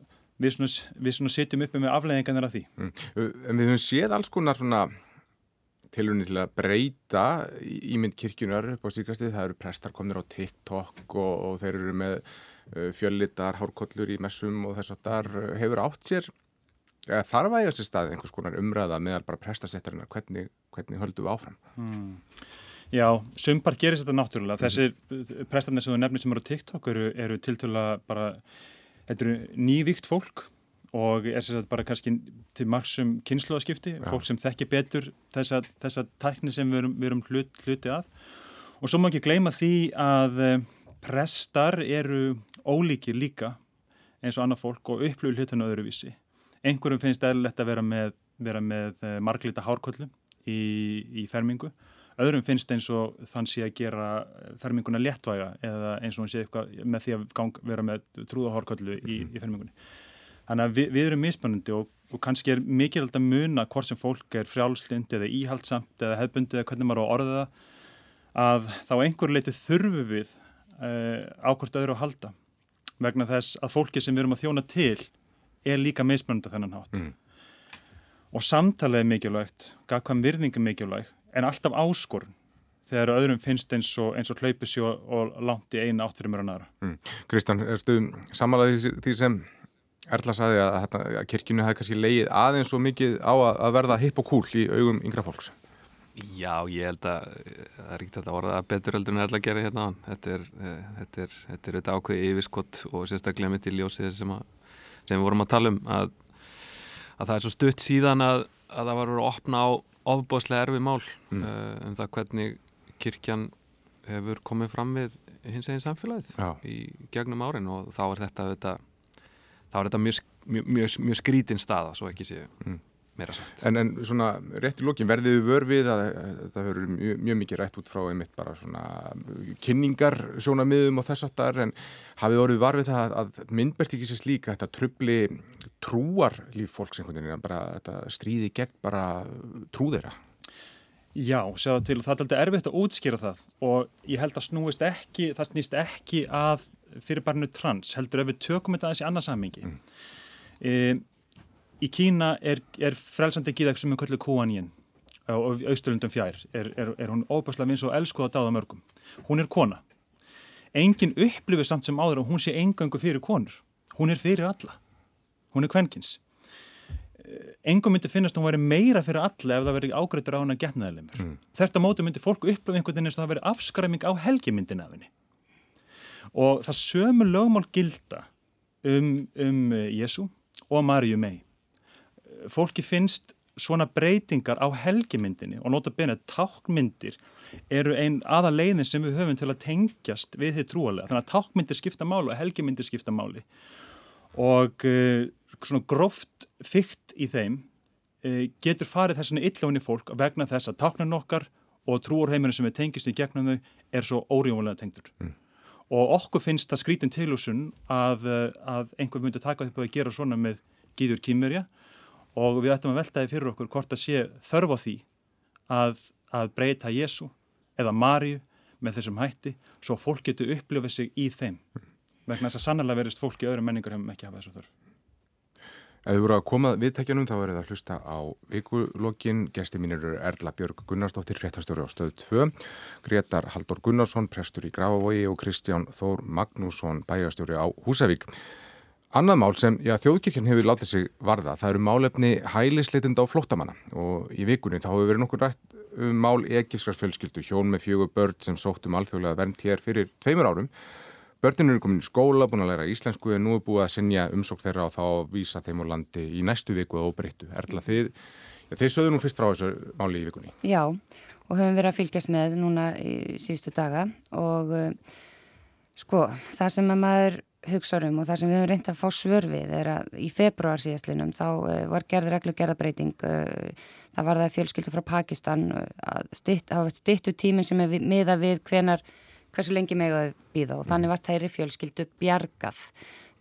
við svona, við svona sitjum uppi með afleiðingarnar af því. Mm. En við höfum séð alls konar svona tilunni til að breyta ímynd kirkjunar upp á síkastið, það eru prestar komnir á TikTok og, og þeir eru með uh, fjöllitar, hárkollur í messum og þess að þar hefur átt sér þarf að ég að sér stað einhvers konar umræða meðal bara prestasettarinnar, hvernig, hvernig höldum við áfram? Mm. Já, sumpar gerist þetta náttúrulega. Mm. Þessir prestarnir sem þú nefnir sem eru á TikTok eru, eru tiltöla bara Þetta eru nývíkt fólk og er sér að bara kannski til margsum kynnslóðaskipti, fólk sem þekkir betur þessa, þessa tækni sem við erum, við erum hlut, hluti að. Og svo má ekki gleyma því að eh, prestar eru ólíkir líka eins og annað fólk og upplöfu hlutinu öðruvísi. Einhverjum finnst eðlilegt að vera með, vera með eh, marglita hárkollu í, í fermingu öðrum finnst eins og þann sé að gera ferminguna léttvæga eða eins og hann sé eitthvað með því að gang, vera með trúðahorkallu í, mm. í fermingunni. Þannig að við, við erum mismunandi og, og kannski er mikilvægt að muna hvort sem fólk er frjálslind eða íhaldsamt eða hefbundi eða hvernig maður á orðið það að þá einhver leiti þurfu við uh, ákvort öðru að halda vegna þess að fólki sem við erum að þjóna til er líka mismunandi þennan hátt. Mm. Og samtalið er mikilvægt, gafkvæm virðing er mikilvægt en alltaf áskorun þegar öðrum finnst eins og, eins og hlaupi sér og, og langt í eina átt fyrir mjög næra. Mm. Kristján, erstu samanlæðið því sem Erla saði að, að kirkjunni hafi kannski leið aðeins svo mikið á að, að verða hipp og kúl í augum yngra fólks? Já, ég held að það er ríkt að orða betur heldur en Erla að gera hérna á hann. Þetta er, þetta er, þetta er ákveði yfirskott og sérstaklega mitt í ljósið sem, að, sem við vorum að tala um að að það er svo stutt síðan að, að það var að opna á ofbáslega erfi mál mm. uh, um það hvernig kirkjan hefur komið fram við hins eginn samfélagið Já. í gegnum árin og þá er þetta, þetta þá er þetta mjög, mjög, mjög, mjög skrítin staða svo ekki séu mm. Meira sagt En, en svona rétt í lókin verðið við vörfið að það verður mjög, mjög mikið rætt út frá einmitt bara svona kynningar svona miðum og þess aftar en hafið orðið varfið það að myndbert ekki sér slíka þetta trubli trúar líf fólks einhvern veginn bara þetta stríði gegn bara trúðeira Já, sjáðu til, það er alltaf erfitt að útskýra það og ég held að snúist ekki, það snýst ekki að fyrir barnu trans, heldur ef við tökum þetta aðeins í annarsammingi. Mm. E, í Kína er, er frelsandi gíðag sem er kallið Kuan-Yin á austurlundum fjær, er, er, er hún óbærslega vins og elskuð að dáða mörgum. Hún er kona. Engin upplifir samt sem áður að hún sé engangu fyrir konur. Hún er fyrir alla. Hún er kvenkins engum myndi finnast að hún væri meira fyrir alla ef það veri ágreitur á hana getnaðilegmur. Mm. Þetta móti myndi fólk upplöfa einhvern veginn eins og það veri afskræming á helgimyndin af henni. Og það sömu lögmál gilda um, um Jésu og Marju mei. Fólki finnst svona breytingar á helgimyndinni og nota bena tákmyndir eru einn aða leiðin sem við höfum til að tengjast við þið trúalega. Þannig að tákmyndir skipta máli og helgimyndir skipta máli og uh, svona gróft fyrkt í þeim uh, getur farið þessan illóinni fólk vegna þess að taknan okkar og trúarheiminu sem við tengjast í gegnum þau er svo órífumlega tengtur. Mm. Og okkur finnst það skrítin tilúsun að, uh, að einhver myndi taka upp að gera svona með gíður kýmverja og við ættum að veltaði fyrir okkur hvort að sé þörf á því að, að breyta Jésu eða Marju með þessum hætti svo fólk getur upplifað sig í þeim. Vegna þess að sannlega verist fólki öðru menningar hefum ekki hafað þessu þörf. Ef þú voru að koma viðtækjanum þá verður það að hlusta á vikulokkin. Gesti mín eru Erla Björg Gunnarsdóttir, fréttastjóri á stöð 2, Gretar Haldur Gunnarsson, prestur í Grafavogi og Kristján Þór Magnússon, bæjastjóri á Húsavík. Annað mál sem já, þjóðkirkjan hefur látið sig varða, það eru málefni hælisleitenda á flóttamanna og í vikunni þá hefur verið nokkur rætt um mál ekifskars fjölskyldu, hjón með fjögur börn sem sóttum alþjóðlega vernd hér fyrir tveimur árum Börninu eru komin í skóla, búin að læra íslensku en nú er búið að sinja umsók þeirra og þá vísa þeim á landi í næstu viku og óbreyttu. Erla þið, ja, þið sögðu nú fyrst frá þessu máli í vikunni. Já, og höfum verið að fylgjast með núna í síðustu daga og uh, sko, það sem að maður hugsa um og það sem við höfum reynd að fá svörfið er að í februar síðastlinum þá uh, var gerð reglugerðabreiting, uh, það var það fjölskyldu frá Pakistan að stittu tíminn sem er miða við hvenar hversu lengi meg að býða og þannig var þeirri fjölskyldu bjargað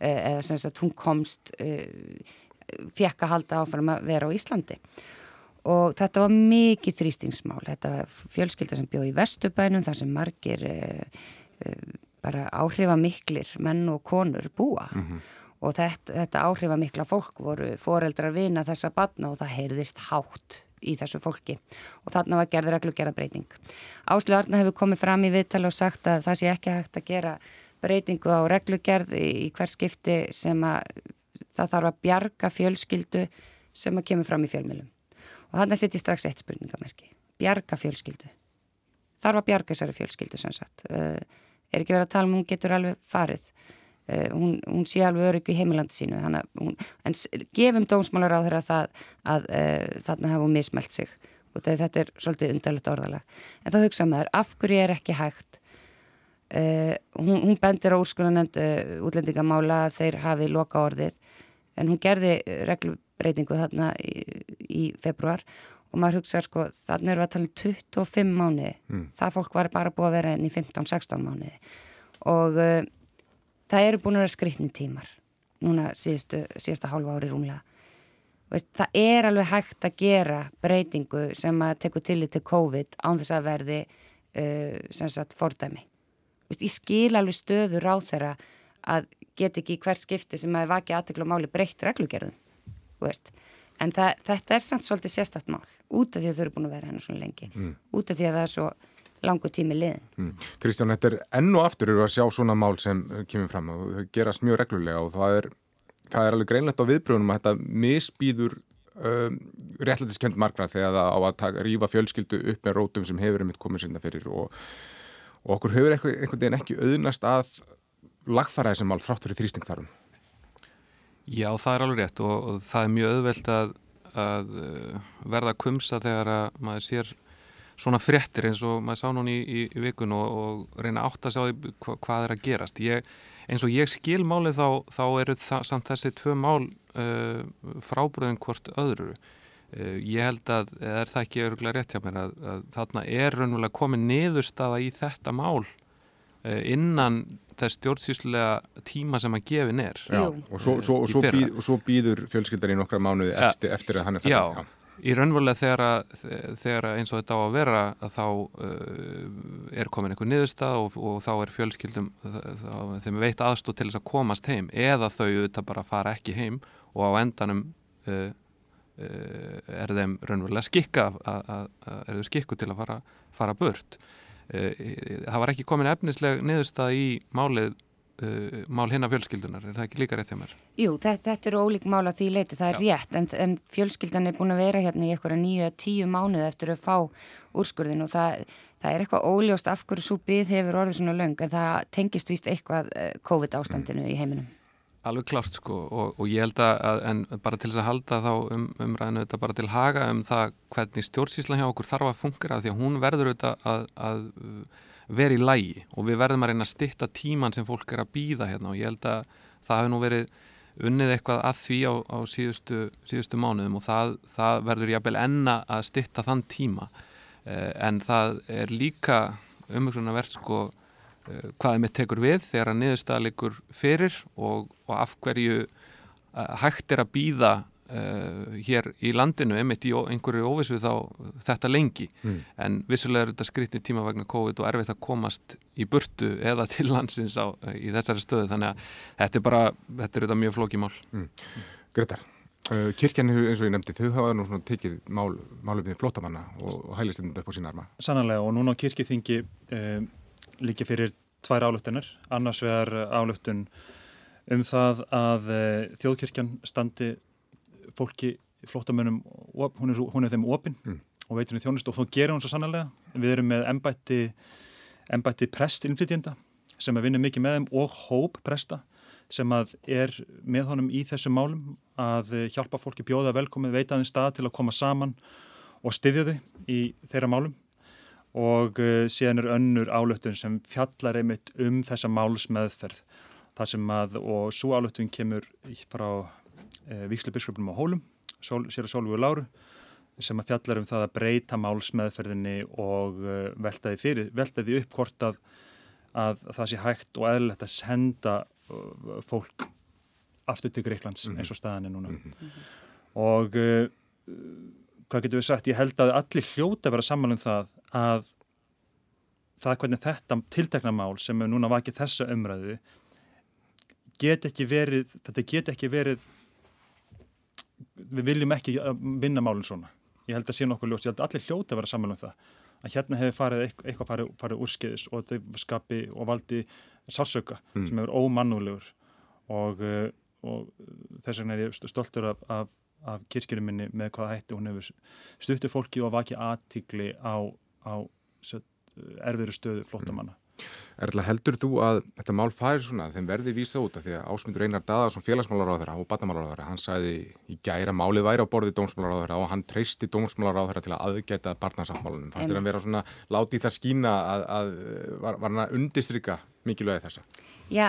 eh, eða sem sagt hún komst eh, fjekk að halda áfram að vera á Íslandi. Og þetta var mikið þrýstingsmál þetta fjölskylda sem bjóð í vestubænum þar sem margir eh, bara áhrifamiklir menn og konur búa mm -hmm. og þetta, þetta áhrifamikla fólk voru foreldrar vina þessa batna og það heyrðist hátt í þessu fólki og þarna var gerður reglugerðabreiting. Áslu Arna hefur komið fram í viðtala og sagt að það sé ekki hægt að gera breytingu á reglugerð í, hver skipti sem að það þarf að bjarga fjölskyldu sem að kemur fram í fjölmjölum. Og þarna setjum strax eitt spurningamerki. Bjarga fjölskyldu. Þarf að bjarga þessari fjölskyldu sem sagt. Er ekki verið að tala um hún getur alveg farið. Uh, hún, hún sé alveg örygg í heimilandi sínu hún, en gefum dómsmálar á þeirra það að uh, þarna hafa hún mismælt sig. Og þetta er svolítið undarlegt orðalag. En þá hugsa maður, af hverju er ekki hægt? Uh, hún, hún bendir á úrskunar nefnd útlendingamála að þeir hafi loka orðið en hún gerði reglubreitingu þarna í, í februar og maður hugsa sko, þarna eru að tala um 25 mánuði, mm. það fólk var bara búið að vera enn í 15-16 mánuði. Og það eru búin að vera skrittni tímar núna síðustu, síðasta hálfa ári rúmlega. Veist, það er alveg hægt að gera breytingu sem að teku til í til COVID án þess að verði uh, sem sagt fordæmi. Veist, ég skil alveg stöður á þeirra að get ekki hver skipti sem að vaki aðtegla máli breytt reglugerðum en það, þetta er samt svolítið sérstatt mál út af því að þau eru búin að vera hennar svona lengi mm. út af því að það er svo langu tími liðin. Mm. Kristján, þetta er enn og aftur eru að sjá svona mál sem uh, kemur fram og þau gerast mjög reglulega og það er, það er alveg greinlegt á viðbröðunum að þetta misbýður um, réttlætiskend margra þegar það á að taka, rífa fjölskyldu upp með rótum sem hefur einmitt komið sinna fyrir og, og okkur hefur einhvern veginn ekki auðnast að lagfara þessi mál frátt fyrir þrýsting þarum. Já, það er alveg rétt og, og það er mjög auðvelt að, að verða kumsa þegar að maður sér svona fréttir eins og maður sá núni í, í, í vikun og, og reyna átt að sjá hva, hvað er að gerast. Ég, eins og ég skil málið þá, þá eru það, samt þessi tvö mál uh, frábröðin hvort öðru. Uh, ég held að, er það ekki öruglega rétt hjá mér, að, að þarna er raunverulega komið niðurstaða í þetta mál uh, innan þess stjórnsýslega tíma sem að gefin er. Já, og svo, svo, og svo, býð, og svo býður fjölskyldar í nokkra mánuði eftir, eftir að hann er já, í raunverulega þegar, þegar eins og þetta á að vera að þá uh, er komin einhver niðurstað og, og þá er fjölskyldum þá, þeim veit aðstóð til þess að komast heim eða þau auðvitað bara fara ekki heim og á endanum uh, uh, er þeim raunverulega skikka að er þau skikku til að fara, fara burt það var ekki komin efnisleg niðurstað í málið Uh, mál hinna fjölskyldunar, er það ekki líka rétt hjá mér? Jú, þetta, þetta eru ólík mál að því leiti, það er Já. rétt, en, en fjölskyldan er búin að vera hérna í eitthvað nýju að tíu mánuð eftir að fá úrskurðin og það, það er eitthvað óljóst af hverju byggð hefur orðið svona löng en það tengist víst eitthvað uh, COVID ástandinu mm. í heiminum. Alveg klart sko og, og ég held að, en bara til þess að halda þá um, umræðinu þetta bara til haga um það hvernig stjórnsíslan hjá okkur þarf að fungera því að hún verður auðvitað að, að vera í lægi og við verðum að reyna að stitta tíman sem fólk er að býða hérna og ég held að það hefur nú verið unnið eitthvað að því á, á síðustu, síðustu mánuðum og það, það verður jábel enna að stitta þann tíma. Eh, en það er líka umhengsluna verðt sko Eh, hvað er mitt tekur við þegar að niðurstaðleikur fyrir og, og af hverju eh, hægt er að býða uh, hér í landinu emitt í einhverju óvissu þá þetta lengi mm. en vissulega er þetta skrittið tíma vegna COVID og erfitt að komast í burtu eða til landsins á, í þessari stöðu þannig að þetta er bara, þetta er þetta mjög flókimál mm. Gretar uh, Kirkjan eins og ég nefndi, þau hafa nú tekið mál, málum við flótamanna og, og hælistum upp á sína arma Sannarlega og núna á kirkjöþingi um, líka fyrir tvær álöktunar, annars vegar álöktun um það að eh, þjóðkirkjan standi fólki flottamönnum, hún er, hún er þeim opinn mm. og veitur henni þjónust og þá gerir hún svo sannlega. Við erum með ennbætti, ennbætti prest-innflytjenda sem að vinna mikið með þeim og hóp presta sem að er með honum í þessum málum að hjálpa fólki bjóða velkomið, veita þeim stað til að koma saman og styðja þau í þeirra málum og uh, síðan er önnur álöftun sem fjallar einmitt um þessa málsmeðferð þar sem að og svo álöftun kemur frá uh, eh, Víksleibiskupnum á Hólum Sól, sér að Sólvíu Láru sem að fjallar um það að breyta málsmeðferðinni og uh, veltaði, fyrir, veltaði upp hvort að, að það sé hægt og eðlilegt að senda fólk aftur til Greiklands mm -hmm. eins og staðan er núna mm -hmm. og hvað getur við sagt, ég held að allir hljóta að vera saman um það að það hvernig þetta tiltekna mál sem er núna vakið þessa umræðu get ekki verið þetta get ekki verið við viljum ekki vinna málinn svona. Ég held að sé nokkuð ljóst, ég held að allir hljóta að vera saman um það að hérna hefur farið eitthvað farið, farið úrskiðis og þetta skapi og valdi sásöka mm. sem hefur ómannulegur og, eh, og þess vegna er ég stoltur af, af, af kirkjunum minni með hvaða hætti hún hefur stuttu fólki og vakið aðtíkli á á erfiðru stöðu flottamanna. Erla, heldur þú að þetta mál færi svona þeim verði vísa út af því að ásmundur Einar Dadarsson félagsmálaráðara og batnamálaráðara hann sagði í gæra málið væri á borði dómsmálaráðara og hann treysti dómsmálaráðara til að aðgæta barnarsáttmálunum. Fannst þér að vera svona láti í það skína að, að var, var hann að undistrykka mikilvægi þessa? Já,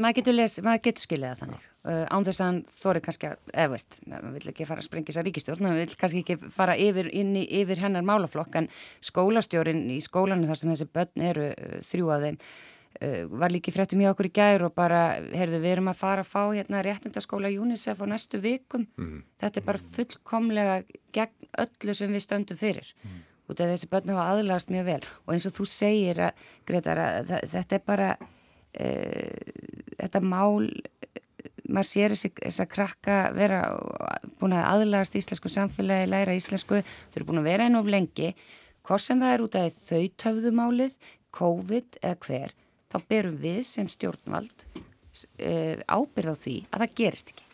maður getur, getur skiljaða þannig. Uh, án þess að hann þóri kannski að, eða veist, maður vil ekki fara að sprengja sér ríkistjórn maður vil kannski ekki fara yfir, í, yfir hennar málaflokk en skólastjórin í skólanu þar sem þessi börn eru uh, þrjú af þeim uh, var líki fréttum hjá okkur í gær og bara, heyrðu, við erum að fara að fá hérna réttindaskóla UNICEF á næstu vikum. Mm. þetta er bara fullkomlega gegn öllu sem við stöndum fyrir. Mm. út af þessi börn hafa aðlagast mjög vel. Og eins og þú segir að, Gretar, að þetta er bara þetta mál maður sér þess að krakka vera búin að aðlagast íslensku samfélagi, læra íslensku þau eru búin að vera einu of lengi. Hvort sem það er út af þau töfðumálið COVID eða hver þá berum við sem stjórnvald uh, ábyrð á því að það gerist ekki.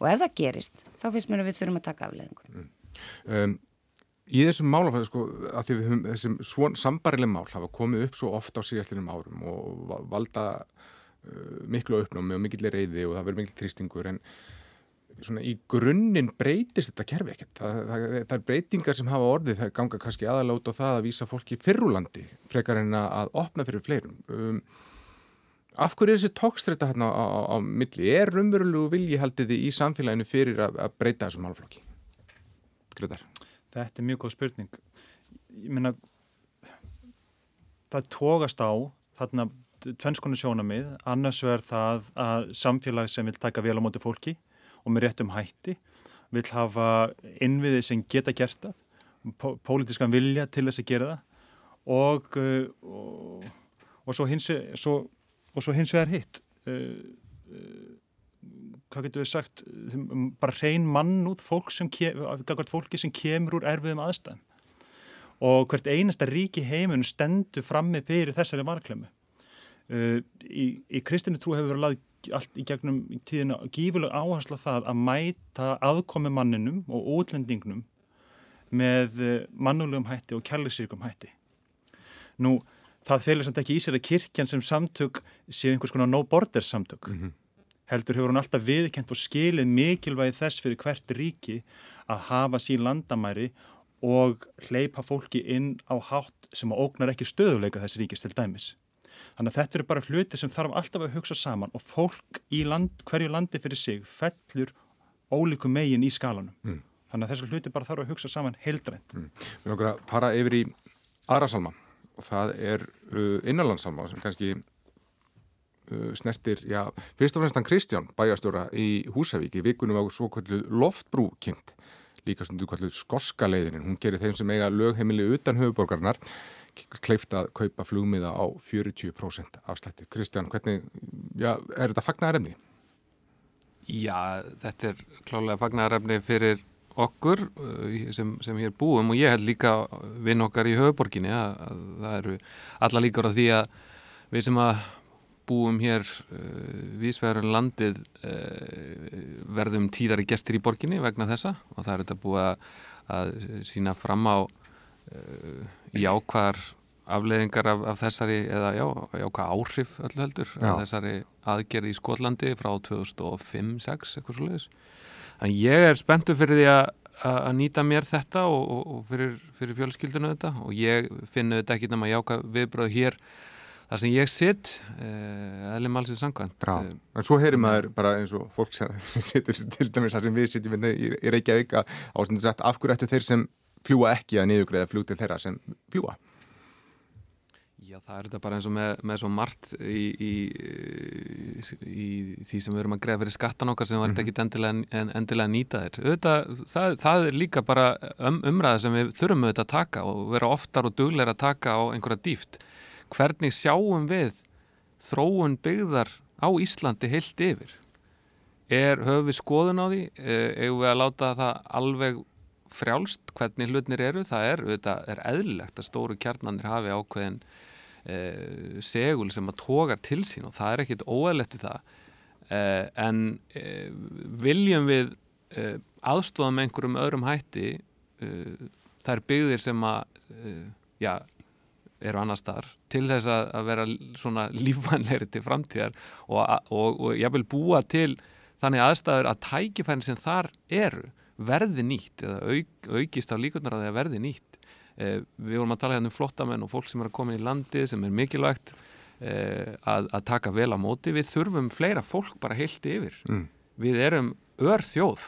Og ef það gerist þá finnst mér að við þurfum að taka afleðingum mm. um, Í þessum málafæðu sko að því við höfum þessum svon sambarileg mál hafa komið upp svo ofta á síðastlinum árum og valda uh, miklu uppnámi og mikill reyði og það verður mikill trýstingur en svona í grunninn breytist þetta kerfi ekkert. Það, það, það er breytingar sem hafa orðið, það ganga kannski aðalega út á það að vísa fólki fyrrúlandi frekar en að opna fyrir fleirum. Um, af hverju er þessi tókstreita hérna á, á, á milli? Er umverulegu vilji haldiði í samfélaginu fyrir að, að breyta þessum málflokki? Gretar? Þetta er mjög góð spurning. Ég meina, það tókast á þarna tvennskonu sjónamið, annars verður það að samfélag sem vil taka vel á móti fólki og með réttum hætti vil hafa innviði sem geta gert það, pólitískan vilja til þess að gera það og, uh, og, og svo hins vegar hitt. Uh, uh, hvað getur við sagt, bara hrein mann út fólk sem, fólki sem kemur úr erfiðum aðstæðum og hvert einasta ríki heimun stendur frammi fyrir þessari marklemi. Uh, í, í kristinu trú hefur verið lagð allt í gegnum tíðina gífuleg áherslu það að mæta aðkomi manninum og útlendingnum með uh, mannulegum hætti og kærleysirkum hætti. Nú, það fylgur samt ekki í sér að kirkjan sem samtök séu einhvers konar no borders samtök. Mm -hmm. Heldur hefur hún alltaf viðkent og skilið mikilvægi þess fyrir hvert ríki að hafa sín landamæri og hleypa fólki inn á hátt sem ógnar ekki stöðuleika þessi ríkis til dæmis. Þannig að þetta eru bara hluti sem þarf alltaf að hugsa saman og fólk í land, hverju landi fyrir sig fellur ólíku megin í skalanum. Mm. Þannig að þessu hluti bara þarf að hugsa saman heildrænt. Mm. Við okkur að para yfir í aðra salma og það er uh, innanlandssalma sem kannski snertir, já, fyrst og fremst hann Kristján bæjastjóra í Húsavík í vikunum á svo kvöldu loftbrú kynnt líka stundu kvöldu skorska leiðinin hún gerir þeim sem eiga lögheimili utan höfuborgarnar kleift að kaupa flugmiða á 40% afslætti. Kristján, hvernig já, er þetta fagnarefni? Já, þetta er klálega fagnarefni fyrir okkur sem, sem hér búum og ég held líka vinn okkar í höfuborginni að, að það eru alla líkar á því að við sem að búum hér uh, vísvegarinn landið uh, verðum tíðari gestir í borginni vegna þessa og það er þetta búið að, að sína fram á uh, jákvæðar afleðingar af, af þessari eða já, jákvæð áhrif öllu heldur já. af þessari aðgerði í Skotlandi frá 2005-06 eitthvað svo leiðis en ég er spenntu fyrir því að að nýta mér þetta og, og, og fyrir, fyrir fjölskyldinu þetta og ég finna þetta ekki nema jákvæð viðbröð hér þar sem ég sitt eða eh, malsið sangkvæmt eh, en svo heyrir maður bara eins og fólk sem, sem sittur til dæmis þar sem við sittum hérna í, í Reykjavík að ástundu sagt af hverju ættu þeir sem fljúa ekki að niðugreiða fljú til þeirra sem fljúa Já, það er þetta bara eins og með, með svo margt í, í, í því sem við erum að greiða fyrir skattan okkar sem var ekki endilega, endilega nýta þér. Auðvitað, það, það er líka bara um, umræða sem við þurfum auðvitað að taka og vera oftar og dugleira að taka á einhverja dýft hvernig sjáum við þróun byggðar á Íslandi heilt yfir? Er, höfum við skoðun á því? Eða við að láta það alveg frjálst hvernig hlutnir eru? Það er, er eðlilegt að stóru kjarnanir hafi ákveðin eh, segul sem að tógar til sín og það er ekkit óæðlegt í það. Eh, en eh, viljum við aðstofa með einhverjum öðrum hætti þær byggðir sem að já, eru annar staðar til þess að, að vera svona lífvænleiri til framtíðar og, og, og ég vil búa til þannig aðstæður að tækifærin sem þar eru verði nýtt eða auk, aukist á líkunar að það verði nýtt. Eh, við vorum að tala hérna um flottamenn og fólk sem er að koma í landi sem er mikilvægt eh, að, að taka vel á móti. Við þurfum fleira fólk bara heilt yfir. Mm. við erum örþjóð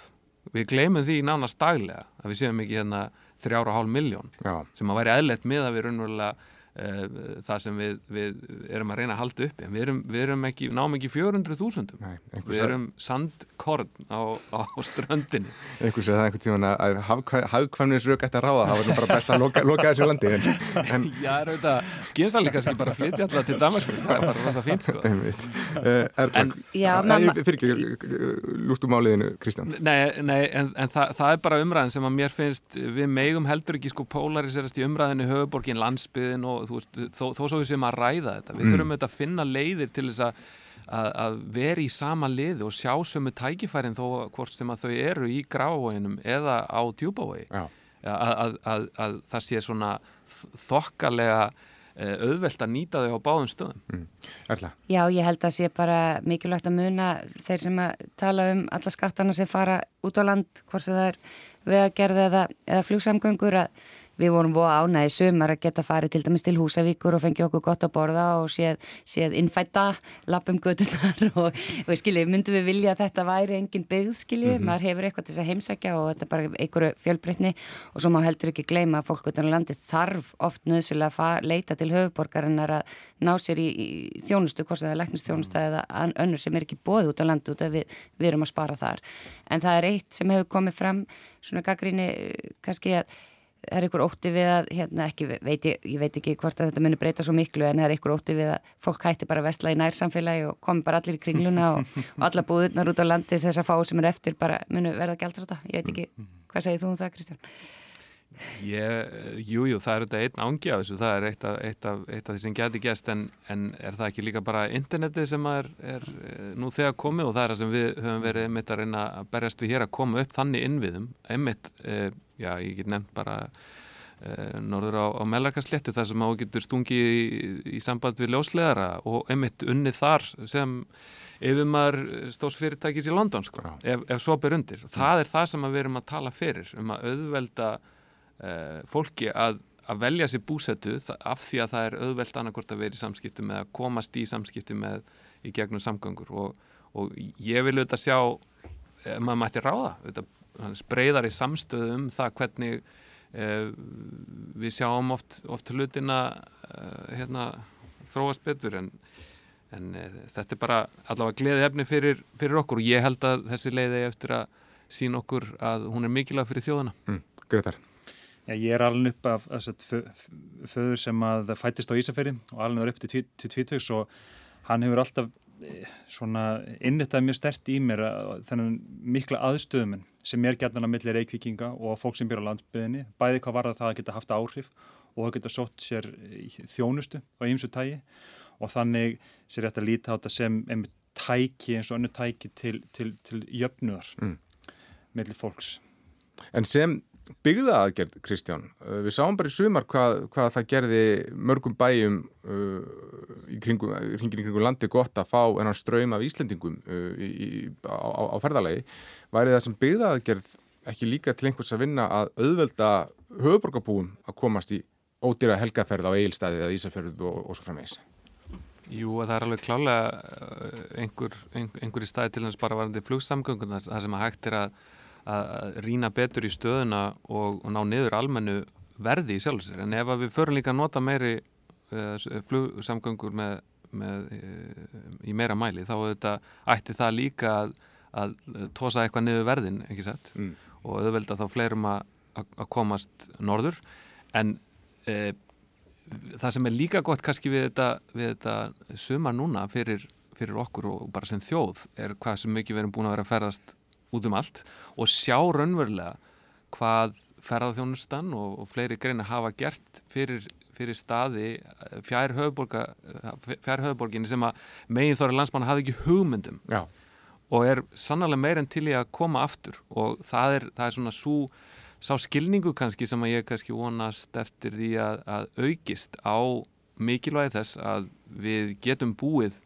við gleymum því nánast daglega að við séum ekki hérna þrjára hálf miljón sem að væri eðlert með að við raunverulega það sem við, við erum að reyna að halda upp en við erum, við erum ekki, náum ekki 400.000 við erum sandkorn á, á ströndinni. Einhvers veginn það er einhvern tíman að hafkvæmnisrök ætti að ráða, það var bara best að loka, loka þessu landi en, en... Já, er auðvitað, skynsalíka sem bara flytja alltaf til Damarsburg, það er bara rosa fínt sko. Uh, Erla, fyrir ekki lústum áliðinu Kristján. Nei, nei en, en það, það er bara umræðin sem að mér finnst við megum heldur ekki sko polariserast í umræðinu höfuborgin landsbyðin og veist, þó, þó svo við séum að ræða þetta við mm. þurfum auðvitað að finna leiðir til þess að, að, að vera í sama liði og sjá sömu tækifærin þó hvort sem að þau eru í grávoginum eða á djúbavogi að, að það sé svona þokkalega eh, auðvelt að nýta þau á báðum stöðum. Mm. Erla? Já, ég held að sé bara mikilvægt að muna þeir sem að tala um alla skattana sem fara út á land, hvort það er vegagerð eða, eða flugsamgöngur að Við vorum voða ánæði sumar að geta farið til dæmis til Húsavíkur og fengið okkur gott að borða og séð, séð innfætta lappum gödunar og, og skiljið, myndum við vilja að þetta væri engin byggð, skiljið, mm -hmm. maður hefur eitthvað til þess að heimsækja og þetta er bara einhverju fjölbreytni og svo má heldur ekki gleyma að fólk utan á landi þarf oft nöðsulega að leita til höfuborgarinnar að ná sér í, í þjónustu, hvort það er leknistjónustu eða önnur sem er ekki bóðið út á landu út af við, við erum að spara þar. En það er eitt sem hefur komið fram, svona gaggríni, kannski að er ykkur ótti við að, hérna ekki, veit ég, veit ekki hvort að þetta munir breyta svo miklu en er ykkur ótti við að fólk hætti bara að vestla í nærsamfélagi og komi bara allir í kringluna og, og alla búðurnar út á landis þess að fá sem er eftir bara munir verða gældráta. Ég veit ekki, hvað segir þú um það Kristján? Jújú, jú, það er þetta einn ángi af þessu, það er eitt af, eitt af, eitt af því sem geti gæst en, en er það ekki líka bara interneti sem er, er nú þegar komið og það er það sem við höfum verið einmitt að reyna að berjast við hér að koma upp þannig innviðum, einmitt, eh, já ég get nefnt bara eh, norður á, á Mellarkarsléttu þar sem á getur stungið í, í samband við ljósleðara og einmitt unnið þar sem ef maður stóðs fyrirtækis í London sko, ef, ef svo ber undir. Það er það sem við erum að tala fyrir, um að auðvelda fólki að, að velja sér búsetu af því að það er auðvelt annarkort að vera í samskiptu með að komast í samskiptu með í gegnum samgöngur og, og ég vil auðvitað sjá maður mætti ráða auðvitað breyðar í samstöðu um það hvernig uh, við sjáum oft, oft hlutina hérna, þróast betur en en þetta er bara allavega gleði efni fyrir, fyrir okkur og ég held að þessi leiði eftir að sína okkur að hún er mikilvæg fyrir þjóðana. Mm, Gretar. Já, ég er alveg upp af föður sem að fætist á Ísafjörði og alveg er upp til tvítöks og hann hefur alltaf eh, svona innitað mjög stert í mér þennan mikla aðstöðumin sem er gætnan á milli reykvikinga og fólk sem býr á landsbyðinni, bæði hvað var það að geta haft áhrif og að geta sótt sér þjónustu á ýmsu tægi og þannig sér að þetta sem einmitt tæki eins og önnu tæki til, til, til jöfnuðar mm. mellir fólks. En sem byggða aðgerð, Kristján. Uh, við sáum bara í sumar hvað, hvað það gerði mörgum bæjum uh, í kringum, hringin í kringum landi gott að fá enn ströym af Íslendingum uh, í, í, á, á ferðalagi. Væri það sem byggða aðgerð ekki líka til einhvers að vinna að auðvelda höfuborgarbúum að komast í ódýra helgaferð á eigilstæði eða Ísafjörð og, og svo frammeins? Jú, það er alveg klálega einhver, einhver, einhver í staði til þess bara varandi flugsamgöngunar, það sem að hægt er að að rína betur í stöðuna og, og ná niður almennu verði í sjálfsir en ef við förum líka að nota meiri uh, flugsamgöngur með, með, uh, í meira mæli þá þetta, ætti það líka að, að tósa eitthvað niður verðin ekki sett mm. og auðvelda þá fleirum að, að komast norður. En uh, það sem er líka gott kannski við þetta, við þetta sumar núna fyrir, fyrir okkur og bara sem þjóð er hvað sem mikið við erum búin að vera að ferðast út um allt og sjá raunverulega hvað ferðarþjónustan og, og fleiri greina hafa gert fyrir, fyrir staði eh, fjær höfuborginni sem að megin þóra landsmanna hafi ekki hugmyndum Já. og er sannlega meir en til í að koma aftur og það er, það er svona svo sá skilningu kannski sem að ég kannski vonast eftir því að, að aukist á mikilvægi þess að við getum búið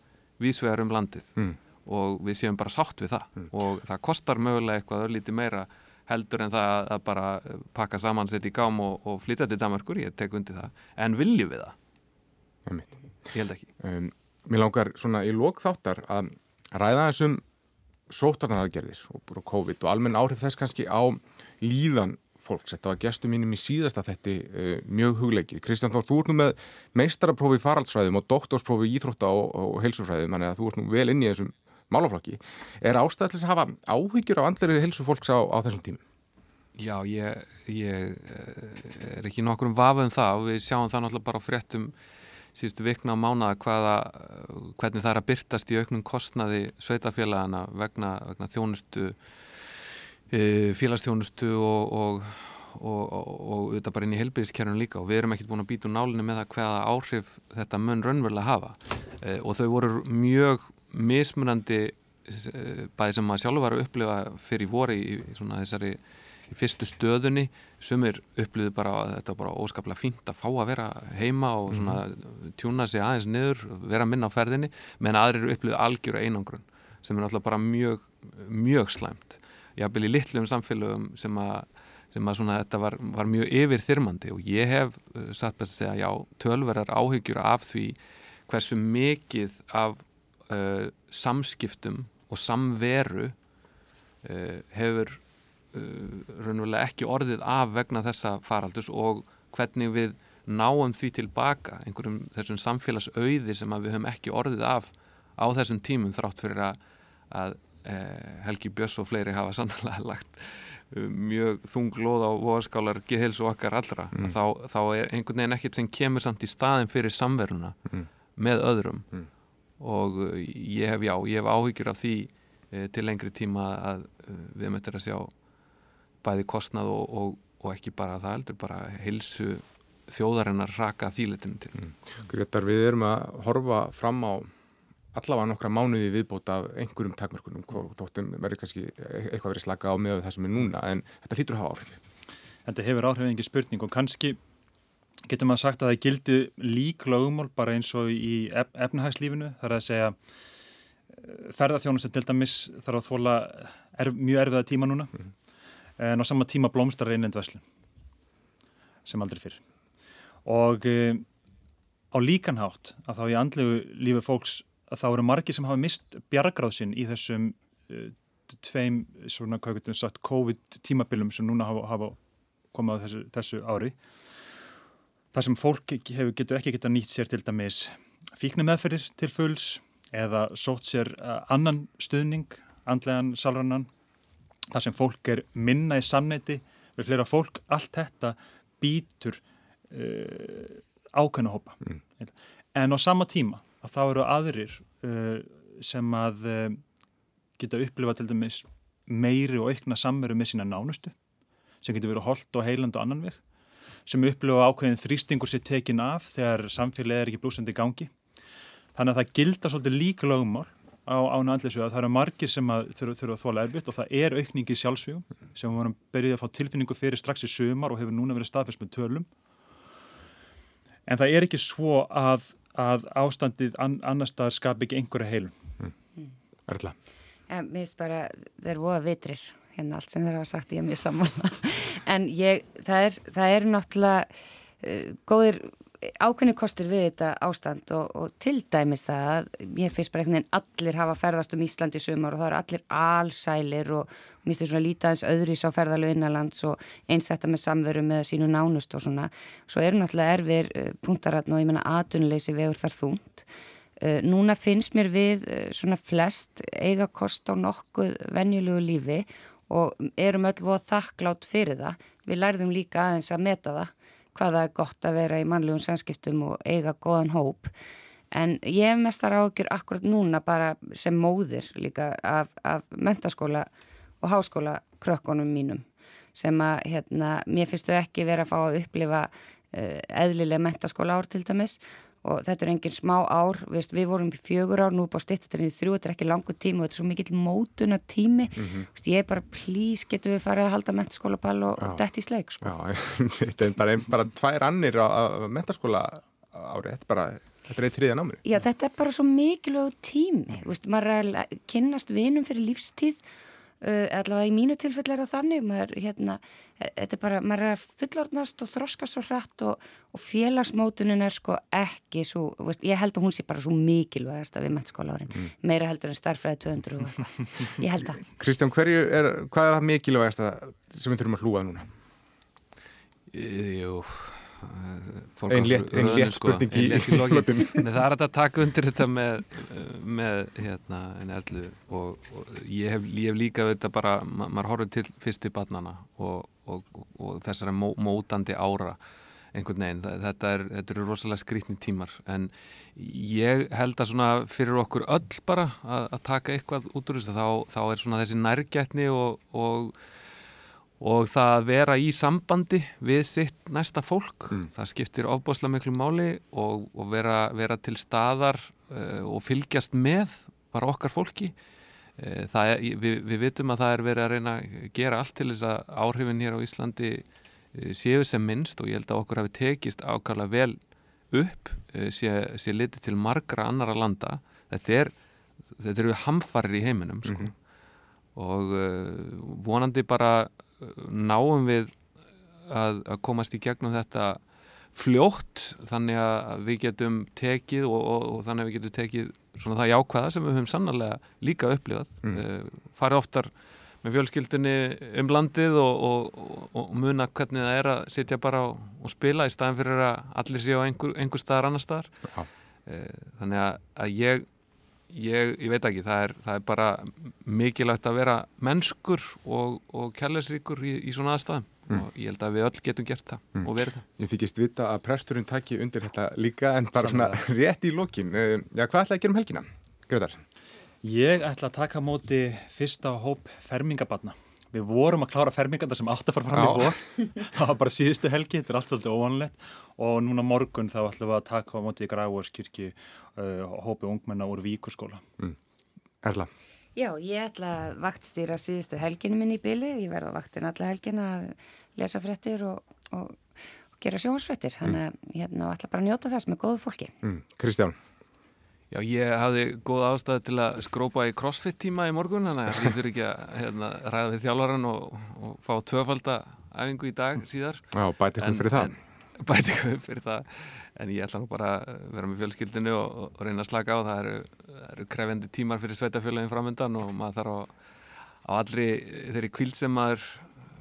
vísvegar um landið. Mm og við séum bara sátt við það mm. og það kostar mögulega eitthvað öllíti meira heldur en það að bara pakka saman þetta í gám og, og flytja til Danmarkur, ég tek undir það en viljum við það? Ég held ekki um, Mér langar svona í lókþáttar að ræða þessum sótarnaraðgerðir og COVID og almenn áhrif þess kannski á líðan fólks. Þetta var gestur mínum í síðasta þetti uh, mjög hugleikið. Kristján Þór, þú ert nú með meistaraprófi faraldsfræðum og doktorsprófi í Íþrótta og, og heilsufræðum, þannig að þú ert nú vel inn í þessum málaflokki. Er ástæðilis að hafa áhyggjur á andleri hilsu fólks á, á þessum tímum? Já, ég, ég eh, er ekki nokkur um vafuðum það og við sjáum það náttúrulega bara fréttum síðustu vikna á mánaða hvernig það er að byrtast í auknum kostnaði sveitafélagana vegna, vegna þjónustu, e, félagsþjónustu og, og, og, auðvitað bara inn í helbíðiskerfun líka og við erum ekkert búin að býta úr nálinni með það hvaða áhrif þetta mun raunverulega hafa e, og þau voru mjög mismunandi eh, bæði sem maður sjálfur var að upplifa fyrir voru í svona þessari í fyrstu stöðunni. Sumir upplýðu bara að þetta var bara óskaplega fínt að fá að vera heima og svona tjúna sig aðeins niður vera minna á ferðinni, menn aðrir upplýðu algjör einangrun sem er náttúrulega bara mjög, mjög slæmt. Jábel í litlum samfélögum sem að sem að svona þetta var, var mjög yfir þyrmandi og ég hef uh, satt með að segja já, tölverðar áhyggjur af því hversu mikið af uh, samskiptum og samveru uh, hefur uh, raunverulega ekki orðið af vegna þessa faraldus og hvernig við náum því tilbaka einhverjum þessum samfélagsauði sem við höfum ekki orðið af á þessum tímum þrátt fyrir að, að Helgi Björns og fleiri hafa sannlega lagt mjög þunglóð á voðskálar geðhils og okkar allra mm. þá, þá er einhvern veginn ekkert sem kemur samt í staðin fyrir samveruna mm. með öðrum mm. Og uh, ég hef já, ég hef áhyggjur af því e, til lengri tíma að e, við möttum að sjá bæði kostnað og, og, og ekki bara það heldur, bara heilsu þjóðarinnar raka þýletinu til mm. Gretar, við erum að horfa fram á allavega nokkra mánuði viðbóta af einhverjum takmörkunum þóttum verður kannski eitthvað verið slaka á með það sem er núna en þetta hlýtur að hafa áhrif Þetta hefur áhrif engi spurning og kannski getur maður sagt að það gildi lík lögumál bara eins og í ef efnahagslífinu þar að segja eh, ferðarþjónustin til dæmis þarf að þóla er, mjög erfiða tíma núna. Mm -hmm. en á sama tíma blómstrar einendvæslu sem aldrei fyrir og e, á líkanhátt að þá í andlegu lífi fólks að þá eru margi sem hafa mist bjargráðsinn í þessum uh, tveim svona, hvað getum við sagt, COVID tímabilum sem núna hafa, hafa komið á þessu, þessu ári þar sem fólk hefur, getur ekki geta nýtt sér til dæmis fíknum meðferðir til fulls eða sótt sér uh, annan stuðning, andlegan salrannan, þar sem fólk er minna í samneiti við hlera fólk, allt þetta býtur uh, ákveðna hópa. Mm. en á sama tíma að þá eru aðrir uh, sem að uh, geta upplifað til dæmis meiri og aukna samveru með sína nánustu sem getur verið holdt og heiland og annan veg sem upplifa ákveðin þrýstingur sér tekin af þegar samfélagið er ekki blúsandi í gangi þannig að það gilda svolítið líka lögumál á ána allir að það eru margir sem þurfa að þóla erfitt og það er aukningi í sjálfsvíum sem við vorum berið að fá tilfinningu fyrir strax í sömar og hefur núna verið staðfest með tölum en það er ekki svo að að ástandið an, annar stað skap ekki einhverja heilum. Mm. Erla? Ja, mér finnst bara, þeir voða vitrir hérna allt sem þeir hafa sagt, ég er mjög sammála. En ég, það er, það er náttúrulega uh, góðir ákveðni kostur við þetta ástand og, og til dæmis það að ég finnst bara einhvern veginn allir hafa ferðast um Íslandi sumar og það eru allir allsælir og mér finnst þetta svona lítaðins öðris á ferðalögu innanlands og eins þetta með samveru með sínu nánust og svona. Svo eru náttúrulega erfir uh, punktaratn og ég menna atunleysi vegur þar þúnt uh, núna finnst mér við svona flest eiga kost á nokkuð venjulegu lífi og erum öll voð þakklátt fyrir það. Við lærðum líka aðeins að meta það hvaða er gott að vera í mannlegum samskiptum og eiga góðan hóp. En ég hef mestar ágjur akkurat núna bara sem móðir líka af, af mentaskóla og háskóla krökkunum mínum sem að hérna, mér finnst þau ekki verið að fá að upplifa uh, eðlilega mentaskóla ár til dæmis. og þetta er enginn smá ár, við, við vorum í fjögur ár, nú bara stittuturinn í þrjú, þetta er ekki langu tími og þetta er svo mikill mótuna tími mm -hmm. Vist, ég er bara, please, getur við farið að halda mentaskólaball og, og dætt í sleik sko. Já, þetta er bara, bara tvær annir á, á mentaskóla árið, þetta er bara Þetta er þriðan ámur. Já, þetta er bara svo mikilvæg tími. Vist, maður er að kynnast vinum fyrir lífstíð allavega í mínu tilfell er það þannig maður, hérna, þetta er bara maður er að fullordnast og þroskast svo hratt og, og félagsmótunin er sko ekki svo, veist, ég held að hún sé bara svo mikilvægast að við mennskóla árin mm. meira heldur en starfræði 200 og ég held að Kristján, hverju er, hvað er það mikilvægast sem við þurfum að hlúa núna? Jú einn létt, ein létt sko, spurning í lokin. Það er að taka undir þetta með, með hérna en erlu og, og ég, hef, ég hef líka þetta bara, ma maður horfður til fyrsti barnana og, og, og þessara mó, mótandi ára einhvern veginn, þetta er, eru rosalega skrítni tímar. En ég held að svona fyrir okkur öll bara að, að taka eitthvað út úr þessu þá, þá er svona þessi nærgætni og og það að vera í sambandi við sitt næsta fólk mm. það skiptir ofbáslega miklu máli og, og vera, vera til staðar uh, og fylgjast með bara okkar fólki það er, við, við vitum að það er verið að reyna að gera allt til þess að áhrifin hér á Íslandi e, séu sem minnst og ég held að okkur hafi tekist ákvæmlega vel upp sé, sé litið til margra annara landa þetta er þetta eru hamfarir í heiminum sko. mm -hmm. og uh, vonandi bara náum við að, að komast í gegnum þetta fljótt þannig að við getum tekið og, og, og þannig að við getum tekið svona það jákvæða sem við höfum sannarlega líka upplifað. Mm. uh, farið oftar með fjölskyldunni um landið og, og muna hvernig það er að sitja bara og spila í staðin fyrir að allir séu á einhver, einhver staðar annar staðar. Uh, þannig að, að ég, ég ég veit ekki, það er, það er bara mikilvægt að vera mennskur og kærleisríkur í, í svona aðstæðum mm. og ég held að við öll getum gert það mm. og verið það. Ég þykist vita að presturinn takki undir þetta líka en bara svona rétt í lokin. Eh, já, hvað ætlaði að gera um helgina? Gröðar? Ég ætla að taka móti fyrsta hóp fermingabanna. Við vorum að klára fermingarna sem átt að fara fram Já. í vor. það var bara síðustu helgi, þetta er allt svolítið óvanlegt og núna morgun þá ætlum við að taka móti í Grævorskirkji uh, hópi ungmenna úr Víkurskóla. Mm. Erla? Já, ég ætla að vaktstýra síðustu helginu minni í byli, ég verði á vaktin alla helgina að lesa frettir og, og, og gera sjónsfrettir, mm. þannig að hérna ætla bara að njóta þess með góðu fólki. Mm. Kristján? Já, ég hafði góð ástæði til að skrópa í crossfit tíma í morgun, þannig að ég þurfi ekki að hérna, ræða við þjálfaran og, og fá tvöfaldaæfingu í dag síðar. Já, bæti ykkur fyrir það. Bæti ykkur fyrir það. En ég ætla nú bara að vera með fjölskyldinu og, og reyna að slaka á. Það eru, eru krefendi tímar fyrir sveitafjölagin framöndan og maður þarf á, á allri þeirri kvíld sem maður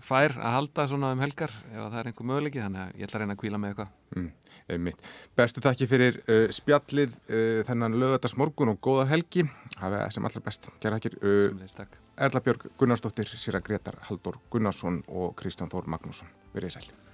fær að halda svona um helgar ef það er einhver möguleiki. Þannig að ég ætla að reyna að kvíla með eitthvað. Mm, Bestu þakki fyrir uh, spjallið uh, þennan lögadagsmorgun og góða helgi. Hafa sem allar best. Gerða ekki uh, Erla Björg Gunnarsdóttir, Sýra Gretar Haldur Gunnarsson og Kristján Þór Magnússon. Verðið sæl